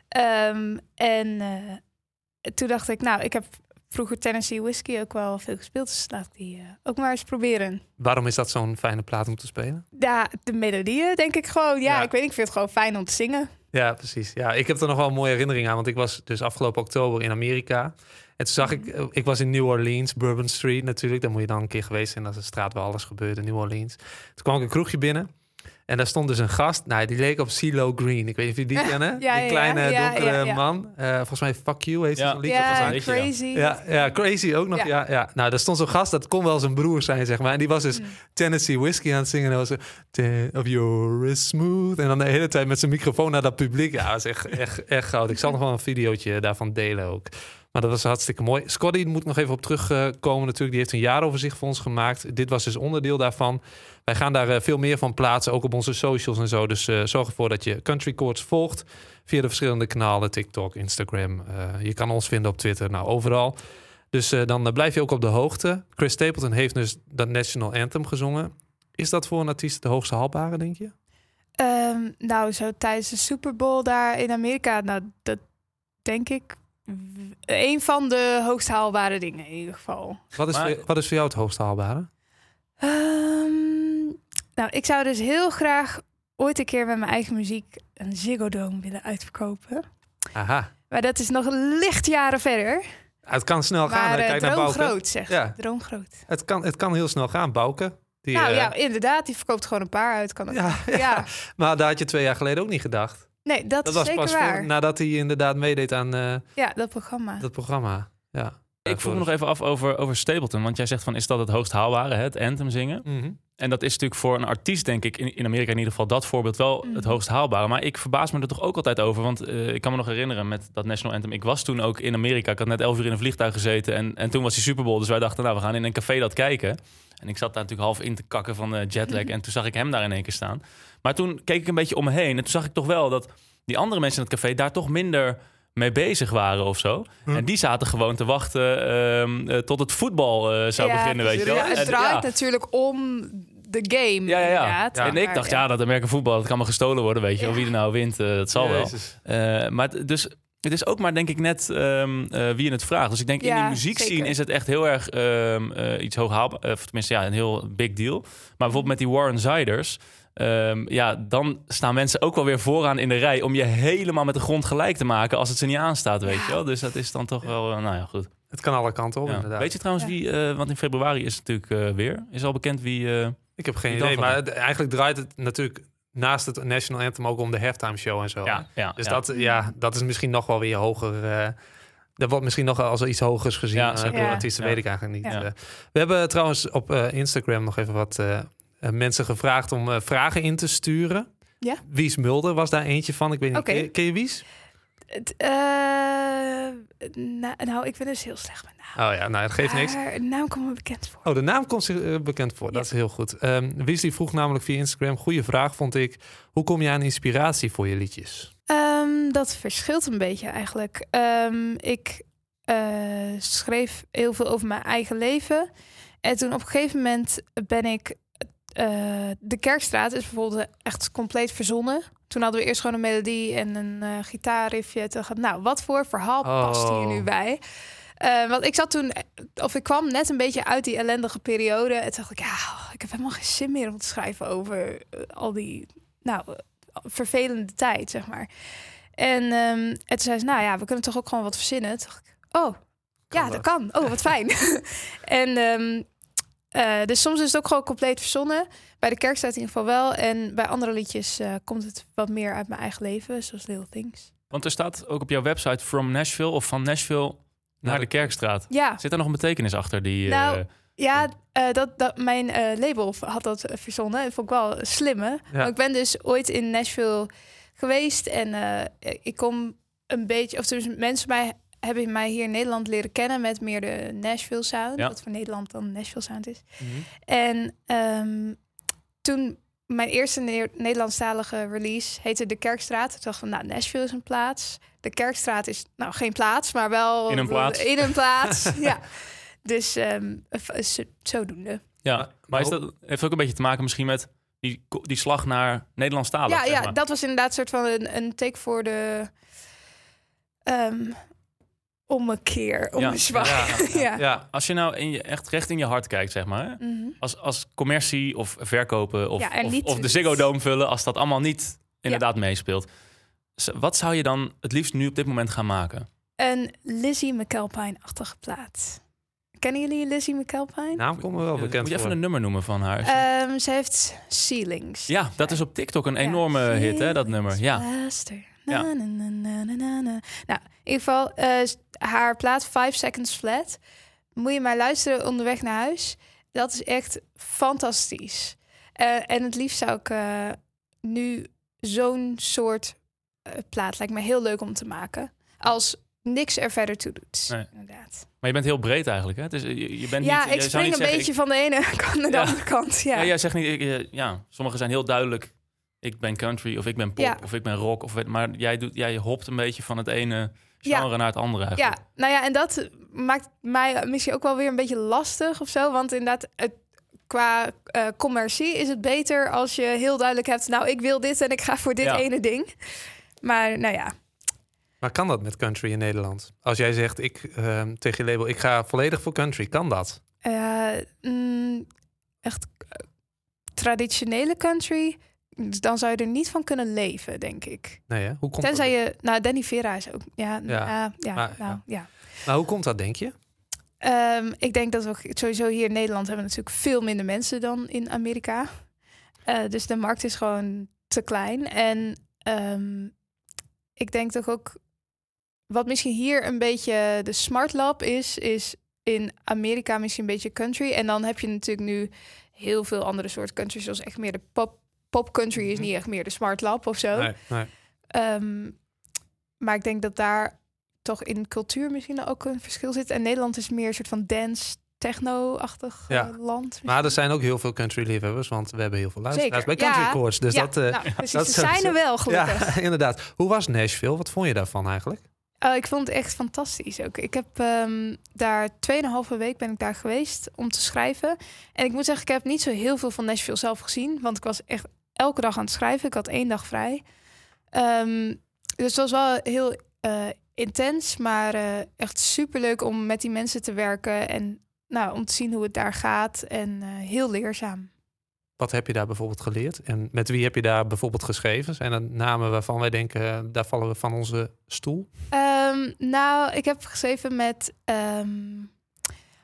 Ehm, en eh, toen dacht ik, nou, ik heb vroeger Tennessee Whiskey ook wel veel gespeeld, dus laat ik die eh, ook maar eens proberen. Waarom is dat zo'n fijne plaat om te spelen? Ja, de melodieën denk ik gewoon. Ja, Ja. ik weet niet, ik vind het gewoon fijn om te zingen. Ja, precies. Ja, ik heb er nog wel een mooie herinnering aan. Want ik was dus afgelopen oktober in Amerika. En toen zag ik, eh, ik was in New Orleans, Bourbon Street natuurlijk. Daar moet je dan een keer geweest zijn. Dat is een straat waar alles gebeurde, New Orleans. Toen kwam ik een kroegje binnen. En daar stond dus een gast. Nou, die leek op CeeLo Green. Ik weet niet of je die [laughs] kennen. ja, die kleine, ja, donkere ja, ja. man. Eh, volgens mij Fuck You Ja. zo'n liedje Ja, gezongen. weet je, ja. crazy. Ja, ja, crazy ook nog. Ja. Ja. Ja, Nou, daar stond zo'n gast, dat kon wel zijn broer zijn, zeg maar. En die was dus Mm. Tennessee Whiskey aan het zingen. En dan was zo, "Ten of your is smooth. En dan de hele tijd met zijn microfoon naar dat publiek. Ja, dat is echt, echt, echt goud. Ik zal nog wel een videootje daarvan delen ook. Maar dat was hartstikke mooi. Scotty moet nog even op terugkomen natuurlijk. Die heeft een jaaroverzicht voor ons gemaakt. Dit was dus onderdeel daarvan. Wij gaan daar eh, veel meer van plaatsen, ook op onze socials en zo. Dus eh, zorg ervoor dat je Country Courts volgt via de verschillende kanalen. TikTok, Instagram. Eh, je kan ons vinden op Twitter, nou overal. Dus dan blijf je ook op de hoogte. Chris Stapleton heeft dus dat National Anthem gezongen. Is dat voor een artiest de hoogste haalbare, denk je? Ehm, nou, zo tijdens de Super Bowl daar in Amerika, nou, dat denk ik een van de hoogst haalbare dingen in ieder geval. Wat is, Maar- voor, wat is voor jou het hoogste haalbare? Ehm, nou, ik zou dus heel graag ooit een keer met mijn eigen muziek een Ziggo Dome willen uitverkopen. Aha. Maar dat is nog licht jaren verder. Het kan snel gaan. maar hè? eh, Kijk naar droom Bouke. groot, zeg. Ja. Droom groot. Het kan, het kan heel snel gaan. Bouke. Die, nou eh, ja, inderdaad. Die verkoopt gewoon een paar uit. Kan [laughs] Ja. ja. Maar daar had je twee jaar geleden ook niet gedacht. Nee, dat, Dat is was zeker pas waar. voor, nadat hij inderdaad meedeed aan eh, Ja, dat programma. dat programma. Ja. Ik vroeg me nog even af over, over Stapleton. Want jij zegt van, is dat het hoogst haalbare, hè, het anthem zingen? Mhm. En dat is natuurlijk voor een artiest, denk ik, in, in Amerika in ieder geval dat voorbeeld wel Mhm. het hoogst haalbare. Maar ik verbaas me er toch ook altijd over. Want eh, ik kan me nog herinneren met dat National Anthem. Ik was toen ook in Amerika. Ik had net elf uur in een vliegtuig gezeten. En, en toen was die Super Bowl. Dus wij dachten, nou, we gaan in een café dat kijken. En ik zat daar natuurlijk half in te kakken van eh, jetlag. [laughs] En toen zag ik hem daar in één keer staan. Maar toen keek ik een beetje om me heen. En toen zag ik toch wel dat die andere mensen in het café daar toch minder mee bezig waren of zo. En die zaten gewoon te wachten ehm, eh, tot het voetbal eh, zou Ja, beginnen, weet je wel. Ja, het En- draait ja. natuurlijk om de game. Ja, ja, ja. inderdaad. En ik dacht, ja, dat Amerika voetbal, dat kan maar gestolen worden, weet je. wel. Ja. Wie er nou wint, eh, dat zal wel. Jezus. Eh, maar het- dus het is ook maar, denk ik, net ehm, eh, wie je het vraagt. Dus ik denk, in Ja, die muziekscene zeker. is het echt heel erg ehm, eh, iets hoog haalbaar. Of tenminste, ja, een heel big deal. Maar bijvoorbeeld met die Warren Ziders... ehm, ja, dan staan mensen ook wel weer vooraan in de rij... om je helemaal met de grond gelijk te maken... als het ze niet aanstaat, weet je wel. Dus dat is dan toch wel, eh, nou ja, goed. Het kan alle kanten op, Ja. inderdaad. Weet je trouwens Ja. wie... eh, want in februari is het natuurlijk eh, weer. Is al bekend wie... eh, Ik heb geen idee, maar het- eigenlijk draait het natuurlijk naast het National Anthem ook om de halftime show en zo. ja, ja, Dus ja. Dat, ja, dat is misschien nog wel weer hoger. eh, dat wordt misschien nog wel als iets hogers gezien Ja, door Ja. artiesten, Ja. weet ik eigenlijk niet. Ja. We hebben trouwens op eh, Instagram nog even wat mensen gevraagd om eh, vragen in te sturen. Ja. Wies Mulder was daar eentje van. Ik weet niet, ken, je- ken je Wies? Het, eh, na- nou, ik ben dus heel slecht met naam. Oh ja, nou, het geeft niks. Maar een naam komt me bekend voor. Oh, de naam komt zich eh, bekend voor. Dat is heel goed. Ehm Wies die vroeg namelijk via Instagram, goede vraag vond ik. Hoe kom je aan inspiratie voor je liedjes? Ehm, dat verschilt een beetje eigenlijk. Ehm, ik eh, schreef heel veel over mijn eigen leven. En toen op een gegeven moment ben ik... eh, de Kerkstraat is bijvoorbeeld echt compleet verzonnen. Toen hadden we eerst gewoon een melodie en een eh gitaarriffje. Toen dacht nou, wat voor verhaal past hier Oh. nu bij? Eh, want ik zat toen, of ik kwam net een beetje uit die ellendige periode. En toen dacht ik, ja, ik heb helemaal geen zin meer om te schrijven over al die, nou, vervelende tijd, zeg maar. En, ehm, en toen zei ze, nou ja, we kunnen toch ook gewoon wat verzinnen. Toen dacht ik, oh, ja, dat kan. Oh, wat fijn. [laughs] en ehm, eh, dus soms is het ook gewoon compleet verzonnen. Bij de kerk staat in ieder geval wel. En bij andere liedjes eh, komt het wat meer uit mijn eigen leven, zoals Little Things. Want er staat ook op jouw website From Nashville of van Nashville naar de Kerkstraat. Ja, Zit daar nog een betekenis achter? Die, eh, Nou, Ja, eh, dat, dat, mijn eh, label had dat verzonnen. Dat vond ik wel slim, hè? Maar ik ben dus ooit in Nashville geweest. En eh, ik kom een beetje... Of dus mensen mij, hebben mij hier in Nederland leren kennen... met meer de Nashville sound. Ja. Wat voor Nederland dan Nashville sound is. Mhm. En ehm, toen mijn eerste Ne- Nederlandstalige release heette De Kerkstraat. Toen dacht ik van, nou, Nashville is een plaats. De Kerkstraat is nou geen plaats, maar wel... In een plaats. In een plaats, [laughs] ja. Dus ehm, zo- zodoende. ja. Maar- is dat, heeft ook een beetje te maken misschien met die, die slag naar Nederlandstalig? Ja, zeg ja dat was inderdaad een soort van een, een take voor de... ehm ommekeer, Ja, ommezwaai. ja, [laughs] Ja. Ja, Als je nou in je, echt recht in je hart kijkt, zeg maar. Mhm. Als, als commercie of verkopen of, Ja, of, de Ziggo Dome vullen... als dat allemaal niet inderdaad meespeelt. Wat zou je dan het liefst nu op dit moment gaan maken? Een Lizzie McAlpine-achtige plaat. Kennen jullie Lizzie McAlpine? naam komt me wel bekend Moet je even een nummer noemen van haar? Ehm, ze heeft Ceilings. ja, dat is op TikTok een Ja. enorme hit, hè, dat nummer. Ja. Ja. Na, na, na, na, na, na, na. Nou, in ieder geval, eh, haar plaat 5 Seconds Flat. Moet je maar luisteren onderweg naar huis. Dat is echt fantastisch. Eh, en het liefst zou ik eh, nu zo'n soort eh, plaat, lijkt me heel leuk om te maken. Als niks er verder toe doet. Nee. Inderdaad. Maar je bent heel breed eigenlijk, hè? Het is, je, je bent Ja, niet, ik zou spring niet een zeggen, beetje van de ene [laughs] kant naar de Ja. andere kant. Ja. Ja. Jij zegt niet, ik, ja, sommigen zijn heel duidelijk. Ik ben country of ik ben pop Ja. of ik ben rock. Of, maar jij, doet, jij hopt een beetje van het ene Ja. genre naar het andere Ja, nou ja, en dat maakt mij misschien ook wel weer een beetje lastig of zo. Want inderdaad, het, qua eh, commercie is het beter als je heel duidelijk hebt... nou, ik wil dit en ik ga voor dit Ja. ene ding. Maar nou ja, Maar kan dat met country in Nederland? Als jij zegt ik, ehm, tegen je label, ik ga volledig voor country, kan dat? eh, mm, echt eh, traditionele country... dan zou je er niet van kunnen leven, denk ik. Nee, hè? Hoe komt Tenzij dat? je... Nou, Danny Vera is ook... Ja, Ja, ja, ja, maar- nou, ja. ja. Nou, hoe komt dat, denk je? Ehm, ik denk dat we sowieso hier in Nederland hebben natuurlijk veel minder mensen dan in Amerika. Eh, dus de markt is gewoon te klein. En ehm, ik denk toch ook wat misschien hier een beetje de smart lab is, is in Amerika misschien een beetje country. En dan heb je natuurlijk nu heel veel andere soorten country, zoals echt meer de pop. Pop country is Mhm. niet echt meer de smart lab of zo. Nee, nee. Ehm, maar ik denk dat daar toch in cultuur misschien ook een verschil zit. En Nederland is meer een soort van dance, techno-achtig eh, Ja. land. Maar er zijn ook heel veel country liefhebbers, want we hebben heel veel luisteraars Zeker, bij Country ja. Chords. Dus ja, dat, eh, nou, [laughs] precies. dat zijn er wel, gelukkig. ja, [laughs] inderdaad. Hoe was Nashville? Wat vond je daarvan eigenlijk? Oh, ik vond het echt fantastisch ook. Ik heb ehm daar 2,5 week ben ik daar geweest om te schrijven. En ik moet zeggen, ik heb niet zo heel veel van Nashville zelf gezien. Want ik was echt elke dag aan het schrijven. Ik had één dag vrij. Ehm, dus het was wel heel eh, intens, maar eh, echt superleuk om met die mensen te werken. En nou, om te zien hoe het daar gaat. En eh, heel leerzaam. Wat heb je daar bijvoorbeeld geleerd? En met wie heb je daar bijvoorbeeld geschreven? Zijn er namen waarvan wij denken, daar vallen we van onze stoel? Ehm, nou, ik heb geschreven met ehm,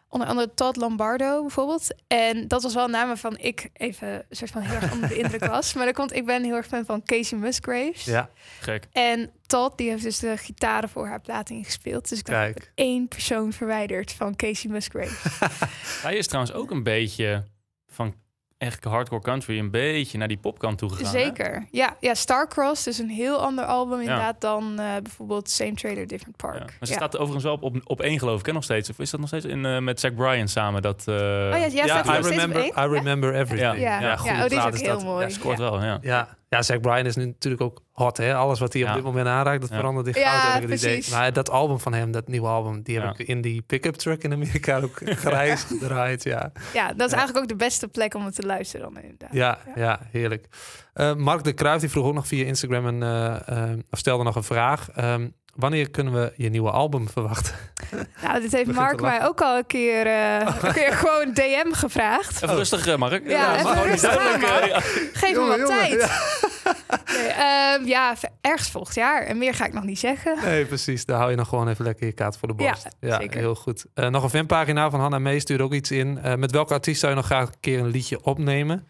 onder andere Todd Lombardo bijvoorbeeld. En dat was wel een naam waarvan ik even een soort van heel erg onder de [laughs] indruk was. Maar dat komt, ik ben heel erg fan van Casey Musgraves. Ja, Gek. En Todd, die heeft dus de gitaren voor haar plaat ingespeeld. Dus ik dacht, kijk. één persoon verwijderd van Casey Musgraves. [laughs] Hij is trouwens ook een beetje van echt hardcore country een beetje naar die popkant toe gegaan. hè? Zeker. Ja, ja, Starcross is een heel ander album inderdaad dan eh, bijvoorbeeld Same Trailer, Different Park. Ja. Maar ze Ja. staat overigens wel op, op, op één geloof ik, hè, nog steeds. Of is dat nog steeds in, eh, met Zach Bryan samen? Dat, eh, Oh ja, ja, ja I nog steeds op remember, één? I remember everything. Ja, ja. goede oh, die is ook heel dat. mooi. ja, scoort wel, ja. Ja, ja, Zack Bryan is nu natuurlijk ook hot. Hè? Alles wat hij Ja. op dit moment aanraakt, dat Ja. verandert in Ja, goud. heb ik het idee. precies. Maar dat album van hem, dat nieuwe album, die heb Ja. ik in die pick-up truck in Amerika ook [laughs] grijs gedraaid. Ja, Ja, dat is eigenlijk ook de beste plek om het te luisteren dan inderdaad. ja, ja heerlijk. Eh, Mark de Kruijf die vroeg ook nog via Instagram een, eh, eh, of stelde nog een vraag. Ehm, wanneer kunnen we je nieuwe album verwachten? [laughs] Nou, dit heeft Mark mij ook al een keer, eh, [laughs] een keer gewoon DM gevraagd. Even rustig, eh, Mark. Ja, even rustig duidelijk, aan, eh, ja. Geef Jongen, me wat jongen, tijd. [laughs] Nee, ehm, ja, ergens volgend jaar. En meer ga ik nog niet zeggen. Nee, precies. Daar hou je nog gewoon even lekker je kaart voor de borst. Ja, zeker. heel goed. Eh, nog een fanpagina van Hanna Mee stuurde ook iets in. Eh, met welke artiest zou je nog graag een keer een liedje opnemen?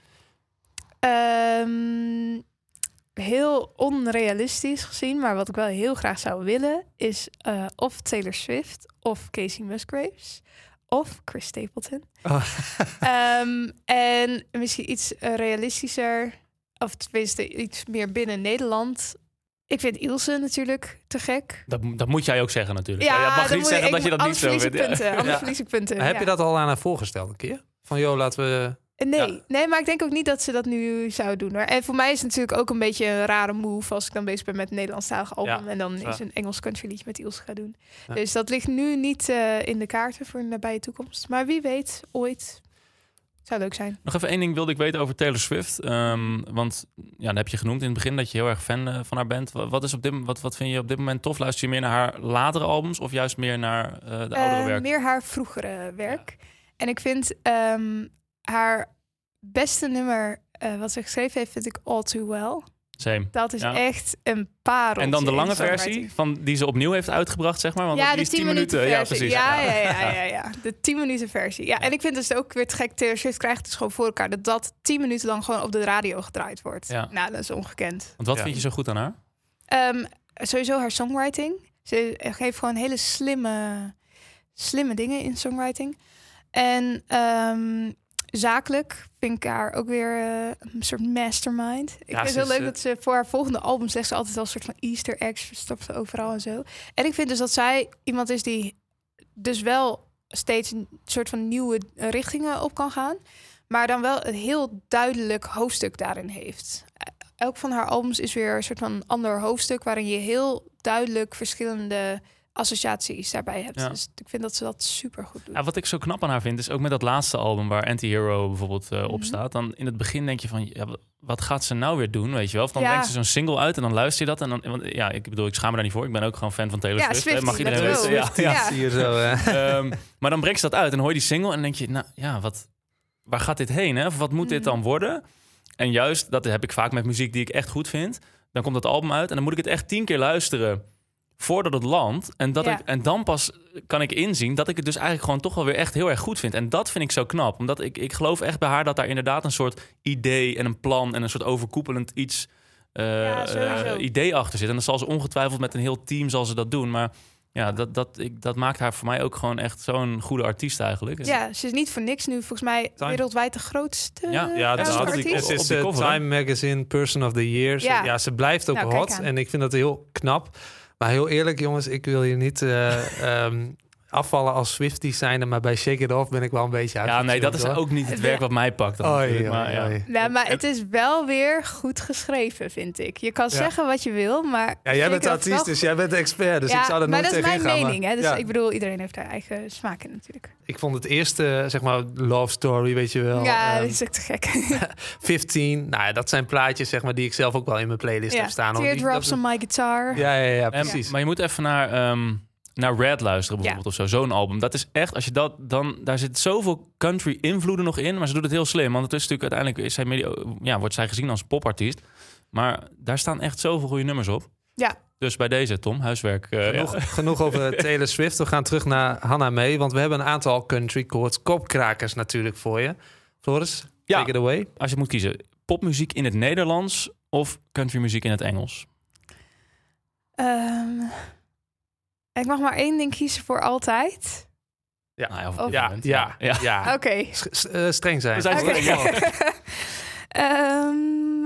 Ehm, heel onrealistisch gezien, maar wat ik wel heel graag zou willen, is eh, of Taylor Swift of Casey Musgraves of Chris Stapleton. Oh. [laughs] Ehm, en misschien iets realistischer, of tenminste iets meer binnen Nederland. Ik vind Ilse natuurlijk te gek. Dat, dat moet jij ook zeggen natuurlijk. Ja, je mag niet zeggen ik- dat je dat niet anders zo verlies ik vindt. Ja. punten. Anders Ja. verlies ik punten. Heb je dat al aan haar voorgesteld een keer? Van joh, laten we... Nee, Ja. nee, maar ik denk ook niet dat ze dat nu zou doen. Hoor. En voor mij is het natuurlijk ook een beetje een rare move als ik dan bezig ben met een Nederlandstalig album Ja, en dan is een Engels country liedje met Ilse ga doen. Ja. Dus dat ligt nu niet eh, in de kaarten voor de nabije toekomst. Maar wie weet, ooit. Zou leuk zijn. Nog even één ding wilde ik weten over Taylor Swift. Ehm, want ja, dat heb je genoemd in het begin dat je heel erg fan eh, van haar bent. Wat, wat is op dit, wat, wat vind je op dit moment tof? Luister je meer naar haar latere albums of juist meer naar eh, de oudere werk? Meer haar vroegere werk. En ik vind ehm, haar beste nummer eh, wat ze geschreven heeft, vind ik All Too Well. Same. Dat is Ja. echt een parel. En dan de lange versie van die ze opnieuw heeft uitgebracht, zeg maar. Want ja, die de is 10 10 minuten minuten. Ja, versie. precies. Ja, ja, ja, ja, ja. [laughs] De 10 minuten versie. Ja, en ik vind dus ook weer te gek. Taylor Swift krijgt dus gewoon voor elkaar dat dat 10 minuten lang gewoon op de radio gedraaid wordt. Ja. Nou, dat is ongekend. Want wat Ja. vind je zo goed aan haar? Ehm, sowieso haar songwriting. Ze geeft gewoon hele slimme, slimme dingen in songwriting. En ehm, zakelijk vind ik haar ook weer eh, een soort mastermind. Ik Ja, vind het heel leuk eh, dat ze voor haar volgende album zegt ze altijd wel een soort van easter eggs verstopt ze overal en zo. En ik vind dus dat zij iemand is die dus wel steeds een soort van nieuwe richtingen op kan gaan. Maar dan wel een heel duidelijk hoofdstuk daarin heeft. Elk van haar albums is weer een soort van ander hoofdstuk... waarin je heel duidelijk verschillende associaties daarbij hebt. Ja. Dus ik vind dat ze dat super goed doen. Ja, wat ik zo knap aan haar vind, is ook met dat laatste album waar Anti-Hero bijvoorbeeld eh, op Mhm. staat. Dan in het begin denk je van, ja, wa- wat gaat ze nou weer doen, weet je wel? Of dan Ja. brengt ze zo'n single uit en dan luister je dat. En dan, want, ja, ik bedoel, ik schaam me daar niet voor. Ik ben ook gewoon fan van Taylor Ja, Swift. Swiftie, Mag iedereen weten. Ja, ja. Ja. Zie je zo, hè? [laughs] Ehm, maar dan brengt ze dat uit en hoor je die single en dan denk je, nou ja, wat, waar gaat dit heen? Hè? Of wat moet dit Mhm. dan worden? En juist, dat heb ik vaak met muziek die ik echt goed vind. Dan komt dat album uit en dan moet ik het echt tien keer luisteren voordat het landt. En, dat Ja. ik, en dan pas kan ik inzien dat ik het dus eigenlijk gewoon toch wel weer echt heel erg goed vind. En dat vind ik zo knap. Omdat ik, ik geloof echt bij haar dat daar inderdaad een soort idee en een plan en een soort overkoepelend iets eh, Ja, eh, idee achter zit. En dan zal ze ongetwijfeld met een heel team zal ze dat doen. Maar ja, dat, dat, ik, dat maakt haar voor mij ook gewoon echt zo'n goede artiest eigenlijk. Ja, ze is niet voor niks nu volgens mij Time. wereldwijd de grootste Ja, ja, Ja, dat dus is op eh? Time Magazine Person of the Year. Ze- Ja. Ja, ze blijft ook Nou, hot. En ik vind dat heel knap. Maar heel eerlijk, jongens, ik wil je niet eh, [laughs] ehm, afvallen als Swifties zijnde. Maar bij Shake It Off ben ik wel een beetje Ja, nee, dat is ook niet het werk wat mij pakt. Dan. Oei, oei, maar, ja. oei. Ja, maar het is wel weer goed geschreven, vind ik. Je kan Ja. zeggen wat je wil, maar... Ja, jij bent artiest, wel- dus jij bent de expert. Dus ja, ik zou er maar nooit dat is tegen mijn maar- mening, hè. Dus ja, ik bedoel, iedereen heeft daar eigen smaak in natuurlijk. ik vond het eerste, zeg maar, Love Story, weet je wel. ja, ehm, dat is ook te gek. [laughs] 15. Nou, ja, dat zijn plaatjes, zeg maar, die ik zelf ook wel in mijn playlist ja. heb staan. Teardrops on my guitar. Ja, ja, ja, En- precies. maar je moet even naar, ehm, naar Red luisteren bijvoorbeeld of zo. Zo'n album. Dat is echt, als je dat dan... Daar zit zoveel country invloeden nog in. Maar ze doet het heel slim. Want het is natuurlijk uiteindelijk... Is zij medio, ja, wordt zij gezien als popartiest. Maar daar staan echt zoveel goede nummers op. Ja. Dus bij deze, Tom, huiswerk. eh, ja. Genoeg, genoeg over [laughs] Taylor Swift. We gaan terug naar Hannah May, want we hebben een aantal country chords kopkrakers natuurlijk voor je. Floris, Ja. take it away. Als je moet kiezen, popmuziek in het Nederlands of countrymuziek in het Engels? Ehm, ik mag maar één ding kiezen voor altijd. Ja. Nou, ja, of op Of- dit Ja, moment, ja, ja. ja. Oké. S- s- eh, streng zijn. We zijn streng. [laughs] Ehm,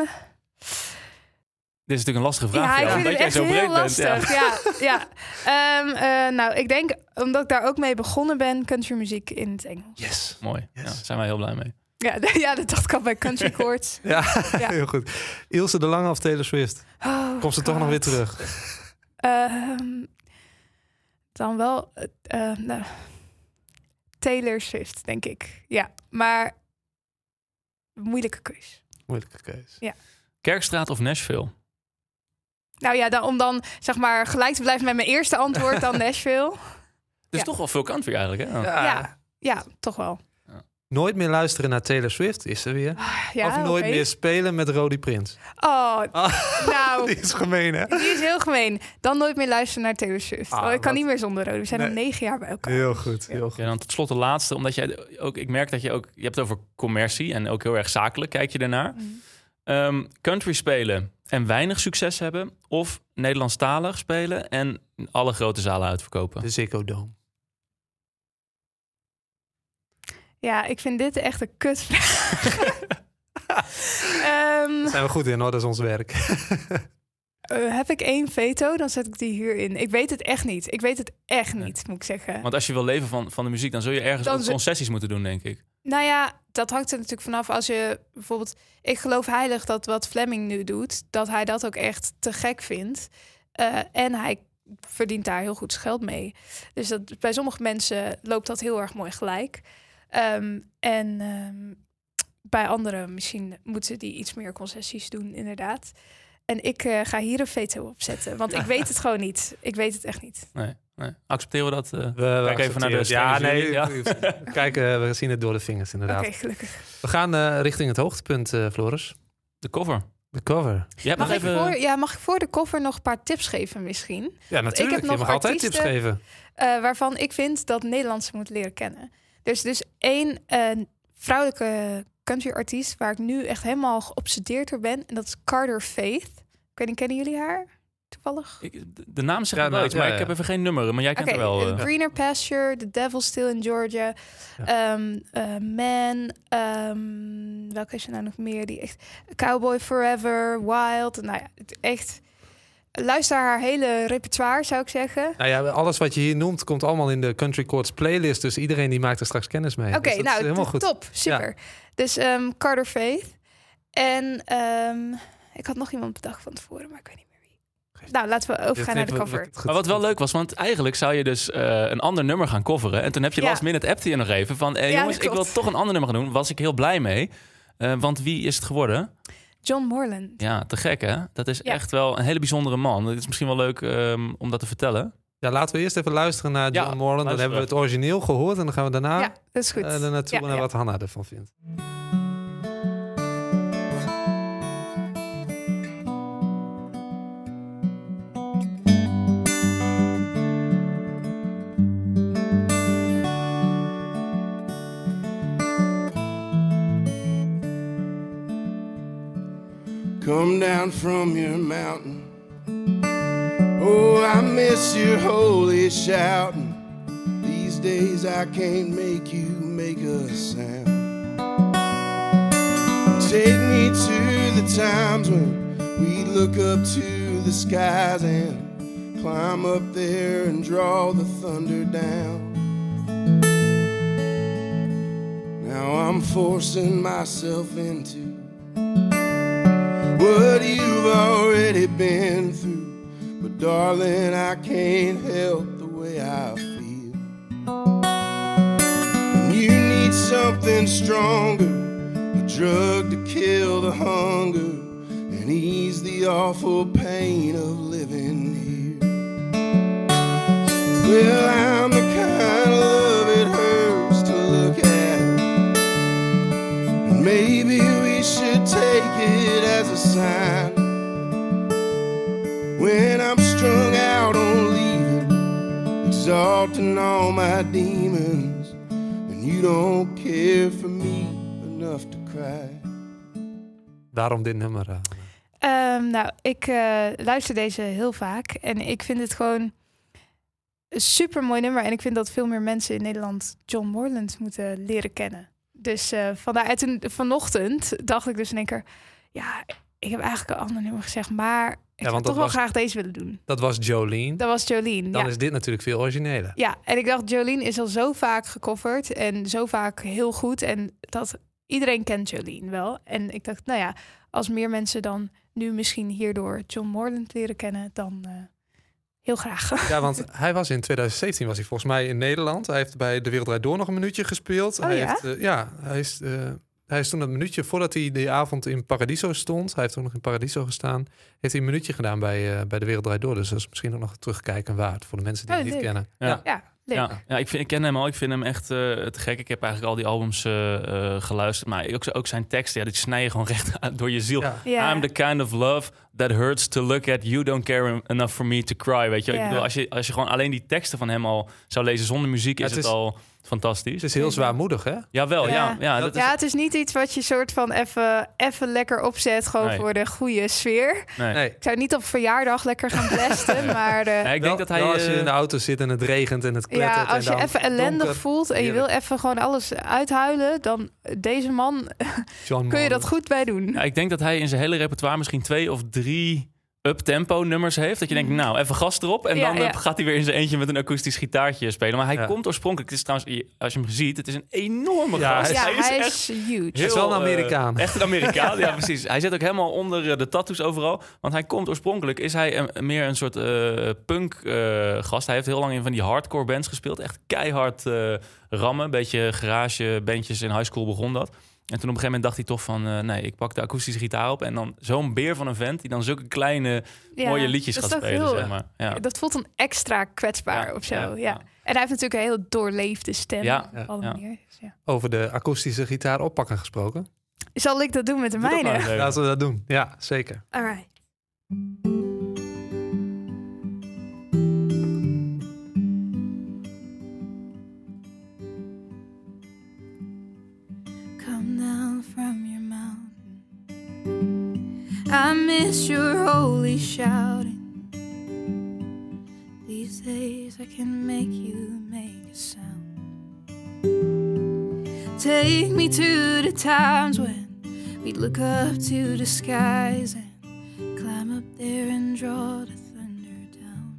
Dit is natuurlijk een lastige vraag ja, ik vind het omdat jij echt zo heel breed bent. lastig. Ja, ja. Ehm, eh, nou, ik denk, omdat ik daar ook mee begonnen ben, countrymuziek in het Engels. Yes. Mooi, Yes. ja, daar zijn wij heel blij mee. Ja, [laughs] ja dat dacht ik al bij Country [laughs] Chords. Ja, Ja. heel goed. Ilse de Lange of Taylor Swift? Oh, Komt ze toch nog weer terug? Ehm, dan wel eh, eh, nou, Taylor Swift, denk ik. Ja, maar moeilijke keus. Moeilijke keus. Kerkstraat of Nashville? Nou ja, dan, om dan zeg maar gelijk te blijven met mijn eerste antwoord dan [laughs] Nashville. Dus Ja. toch wel veel country eigenlijk, hè? Ja. Ja, toch wel. Nooit meer luisteren naar Taylor Swift, is er weer. Ja, of nooit meer spelen met Rodi Prins. Oh, Ah, [laughs] nou, die is gemeen, hè? die is heel gemeen. Dan nooit meer luisteren naar Taylor Swift. Ah, Oh, ik kan niet meer zonder Rode. We zijn al negen jaar bij elkaar. Heel goed, heel goed. Ja, dan tot slot de laatste, omdat jij ook, ik merk dat je ook, je hebt het over commercie en ook heel erg zakelijk, kijk je daarnaar. Mhm. Ehm, country spelen en weinig succes hebben, of Nederlandstalig spelen en alle grote zalen uitverkopen. De Ziggo Dome. Ja, ik vind dit echt een kutvraag. [laughs] Ehm, Daar zijn we goed in, hoor. Dat is ons werk. eh, heb ik één veto, dan zet ik die hierin. Ik weet het echt niet. Ik weet het echt niet, moet ik zeggen. Want als je wil leven van, van de muziek, dan zul je ergens Dan ook concessies moeten doen, denk ik. Nou ja, dat hangt er natuurlijk vanaf als je bijvoorbeeld... Ik geloof heilig dat wat Fleming nu doet, dat hij dat ook echt te gek vindt. Eh, en hij verdient daar heel goed zijn geld mee. Dus dat, bij sommige mensen loopt dat heel erg mooi gelijk. Ehm, en ehm, bij anderen misschien moeten die iets meer concessies doen, inderdaad. En ik eh, ga hier een veto op zetten, want ik weet het gewoon niet. Ik weet het echt niet. Nee, nee. Accepteren we dat? eh? We, Kijk even naar de Ja, nee. jury, Kijk, we zien het door de vingers, Oké, inderdaad. gelukkig. We gaan eh, richting het hoogtepunt, eh, Floris. de cover. De cover. Je Mag ik, voor, ja, mag ik voor de cover nog een paar tips geven misschien? Ja, natuurlijk. nog Je mag altijd tips artiesten- geven. Eh, waarvan ik vind dat Nederlandse moet leren kennen. Dus, dus één eh, vrouwelijke country-artiest waar ik nu echt helemaal geobsedeerd door ben. En dat is Carter Faith. Ik weet niet, kennen jullie haar toevallig? Ik- de- de naam zegt Ja, wel nou, iets, maar ja, ik ja. heb even geen nummer. Maar jij kent er wel... eh. Greener Pasture, The Devil Still in Georgia, ehm, eh, Man, ehm, welke is er nou nog meer? Die echt Cowboy Forever, Wild. Nou ja, het echt. Luister haar hele repertoire, zou ik zeggen. Nou ja, alles wat je hier noemt komt allemaal in de Country Chords playlist. Dus iedereen die maakt er straks kennis mee. Oké, Dus dat nou, is helemaal goed. top, super. Dus ehm, Carter Faith. En ehm, ik had nog iemand bedacht van tevoren, maar ik weet niet meer wie. Nou, laten we overgaan naar de cover. Maar wat wel leuk was, want eigenlijk zou je dus eh, een ander nummer gaan coveren. En toen heb je Ja. last minute appte je nog even van... eh, Ja, jongens, ik wil toch een ander nummer gaan doen. Was ik heel blij mee. Eh, want wie is het geworden? John Morland. Ja, te gek hè? Dat is Ja. echt wel een hele bijzondere man. Het is misschien wel leuk ehm, om dat te vertellen. Ja, laten we eerst even luisteren naar Ja, John Morland. Dan hebben we het origineel gehoord en dan gaan we daarna Ja, dat is goed. eh, naartoe Ja, naar ja. wat Hanna ervan vindt. From your mountain. Oh, I miss your holy shouting. These days I can't make you make a sound. Take me to the times when we look up to the skies and climb up there and draw the thunder down. Now I'm forcing myself into what you've already been through. But darling, I can't help the way I feel. And you need something stronger, a drug to kill the hunger and ease the awful pain of living here. Well, I'm the kind of love it hurts to look at. And maybe should take it as a sign. When I'm strung out on leaving, exalting all my demons, and you don't care for me enough to cry. Daarom dit nummer. eh. Ehm, nou, ik eh, luister deze heel vaak en ik vind het gewoon een super mooi nummer. En ik vind dat veel meer mensen in Nederland John Morland moeten leren kennen. Dus vandaar, toen vanochtend dacht ik dus in één keer, ja, ik heb eigenlijk een ander nummer gezegd, maar ik Ja, zou toch wel was- graag deze willen doen. Dat was Jolene. Dat was Jolene. Dan ja. is dit natuurlijk veel origineler. Ja, en ik dacht, Jolene is al zo vaak gecoverd en zo vaak heel goed. En dat iedereen kent Jolene wel. En ik dacht, nou ja, als meer mensen dan nu misschien hierdoor John Morland leren kennen, dan eh, heel graag. [laughs] Ja, want hij was in 2017 was hij volgens mij in Nederland. Hij heeft bij De Wereld Draait Door nog een minuutje gespeeld. Oh, hij ja? Heeft, eh, ja, hij is, eh, hij is toen een minuutje voordat hij die avond in Paradiso stond. Hij heeft ook nog in Paradiso gestaan. Heeft hij een minuutje gedaan bij, eh, bij De Wereld Draait Door. Dus dat is misschien ook nog terugkijken waard voor de mensen die Oh, hem niet leuk. kennen. Ja. Ja, leuk. Ja, ja ik, vind, ik ken hem al. Ik vind hem echt eh, te gek. Ik heb eigenlijk al die albums eh, eh, geluisterd. Maar ook, ook zijn teksten, ja, die snijden gewoon [laughs] recht door je ziel. Ja. I'm the kind of love that hurts to look at. You don't care enough for me to cry. Weet je, Ja. ik bedoel, als je, als je gewoon alleen die teksten van hem al zou lezen zonder muziek, Ja, is het het, is- al fantastisch. Het is heel zwaarmoedig, hè? Jawel, ja. Ja. ja, dat is, Ja, het is niet iets wat je soort van even, even lekker opzet, gewoon Nee. voor de goede sfeer. nee. Nee. Ik zou niet op verjaardag lekker gaan blasten, [laughs] maar eh, Nee, ik denk dat hij... als je eh, in de auto zit en het regent en het klettert. ja, als en je dan even ellendig donker. voelt en je wil even gewoon alles uithuilen, dan deze man [laughs] kun je dat goed bij doen. Ja, ik denk dat hij in zijn hele repertoire misschien twee of drie up-tempo nummers heeft. Dat je denkt, nou, even gas erop. En Ja, dan eh, ja. gaat hij weer in zijn eentje met een akoestisch gitaartje spelen. Maar hij Ja. komt oorspronkelijk... Het is trouwens, als je hem ziet, het is een enorme Ja, gast. Ja, hij echt is huge. Hij is wel een eh, Amerikaan. echt een Amerikaan, [laughs] ja precies. Hij zit ook helemaal onder eh, de tattoos overal. Want hij komt oorspronkelijk, is hij een- meer een soort eh, punk eh, gast. Hij heeft heel lang in van die hardcore bands gespeeld. Echt keihard rammen. Een beetje garage bandjes in high school begon dat. En toen op een gegeven moment dacht hij toch van... eh, nee, ik pak de akoestische gitaar op. En dan zo'n beer van een vent... die dan zulke kleine, Ja, mooie liedjes gaat spelen, heel- zeg maar. Ja. Dat voelt dan extra kwetsbaar Ja, of zo. ja, Ja, ja. En hij heeft natuurlijk een heel doorleefde stem. Ja, op. Dus ja. Over de akoestische gitaar oppakken gesproken. Zal ik dat doen met de mijne? Laten we dat doen. Ja, zeker. Alright. Come I miss your holy shouting. These days I can make you make a sound. Take me to the times when we'd look up to the skies and climb up there and draw the thunder down.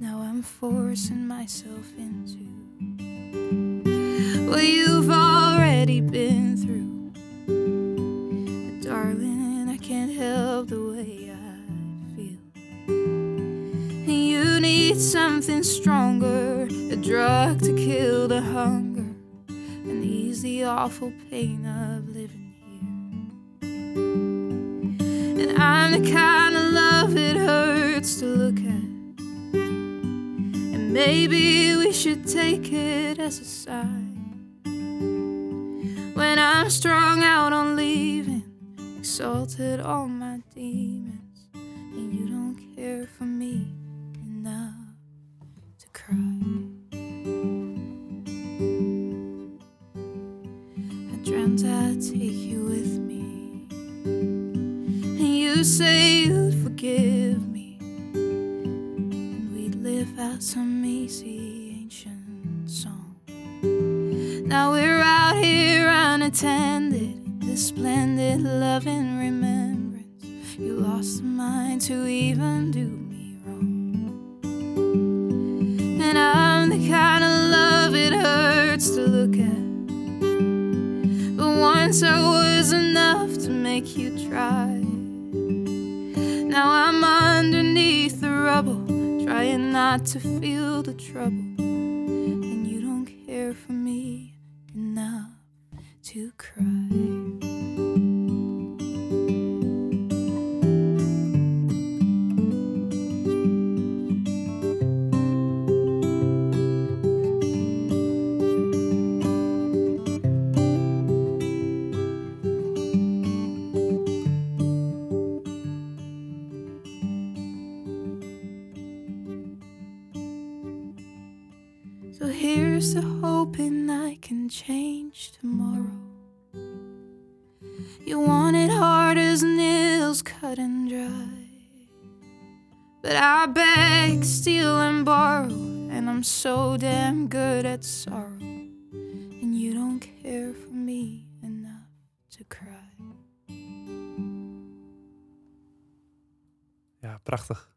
Now I'm forcing myself into what you've already been through can't help the way I feel. You need something stronger, a drug to kill the hunger, and ease the awful pain of living here. And I'm the kind of love it hurts to look at. And maybe we should take it as a sign. When I'm strung out on leaving exalted all But I beg, steal, and borrow, and I'm so damn good at sorrow. And you don't care for me enough to cry. Ja, prachtig.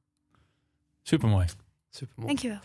Supermooi. Supermooi. Dankjewel.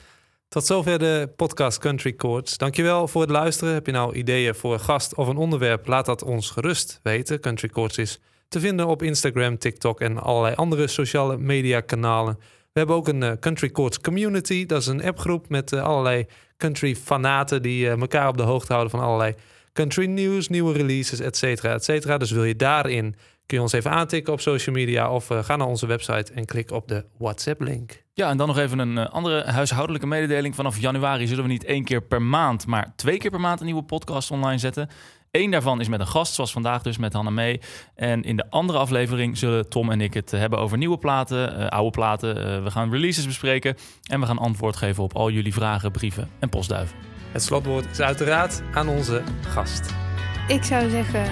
Tot zover de podcast Country Chords. Dankjewel voor het luisteren. Heb je nou ideeën voor een gast of een onderwerp? Laat dat ons gerust weten. Country Chords is te vinden op Instagram, TikTok en allerlei andere sociale media kanalen. We hebben ook een eh, Country Chords community. Dat is een appgroep met eh, allerlei country fanaten die eh, elkaar op de hoogte houden van allerlei country nieuws, nieuwe releases, et cetera, et cetera. Dus wil je daarin, kun je ons even aantikken op social media of ga naar onze website en klik op de WhatsApp link. Ja, en dan nog even een andere huishoudelijke mededeling. Vanaf januari zullen we niet één keer per maand, maar twee keer per maand een nieuwe podcast online zetten. Eén daarvan is met een gast, zoals vandaag dus met Hanna Mee. En in de andere aflevering zullen Tom en ik het eh, hebben over nieuwe platen, eh, oude platen. Eh, we gaan releases bespreken en we gaan antwoord geven op al jullie vragen, brieven en postduiven. Het slotwoord is uiteraard aan onze gast. Ik zou zeggen,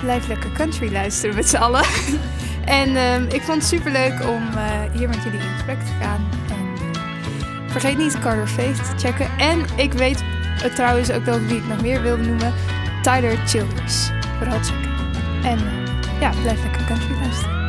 blijf lekker country luisteren met z'n allen. [laughs] en ehm, ik vond het superleuk om eh, hier met jullie in gesprek te gaan. En vergeet niet Carter Faith te checken. En ik weet het trouwens ook wel wie ik nog meer wilde noemen. Tyler Childers. Vooral checken. En eh, ja, blijf lekker country luisteren.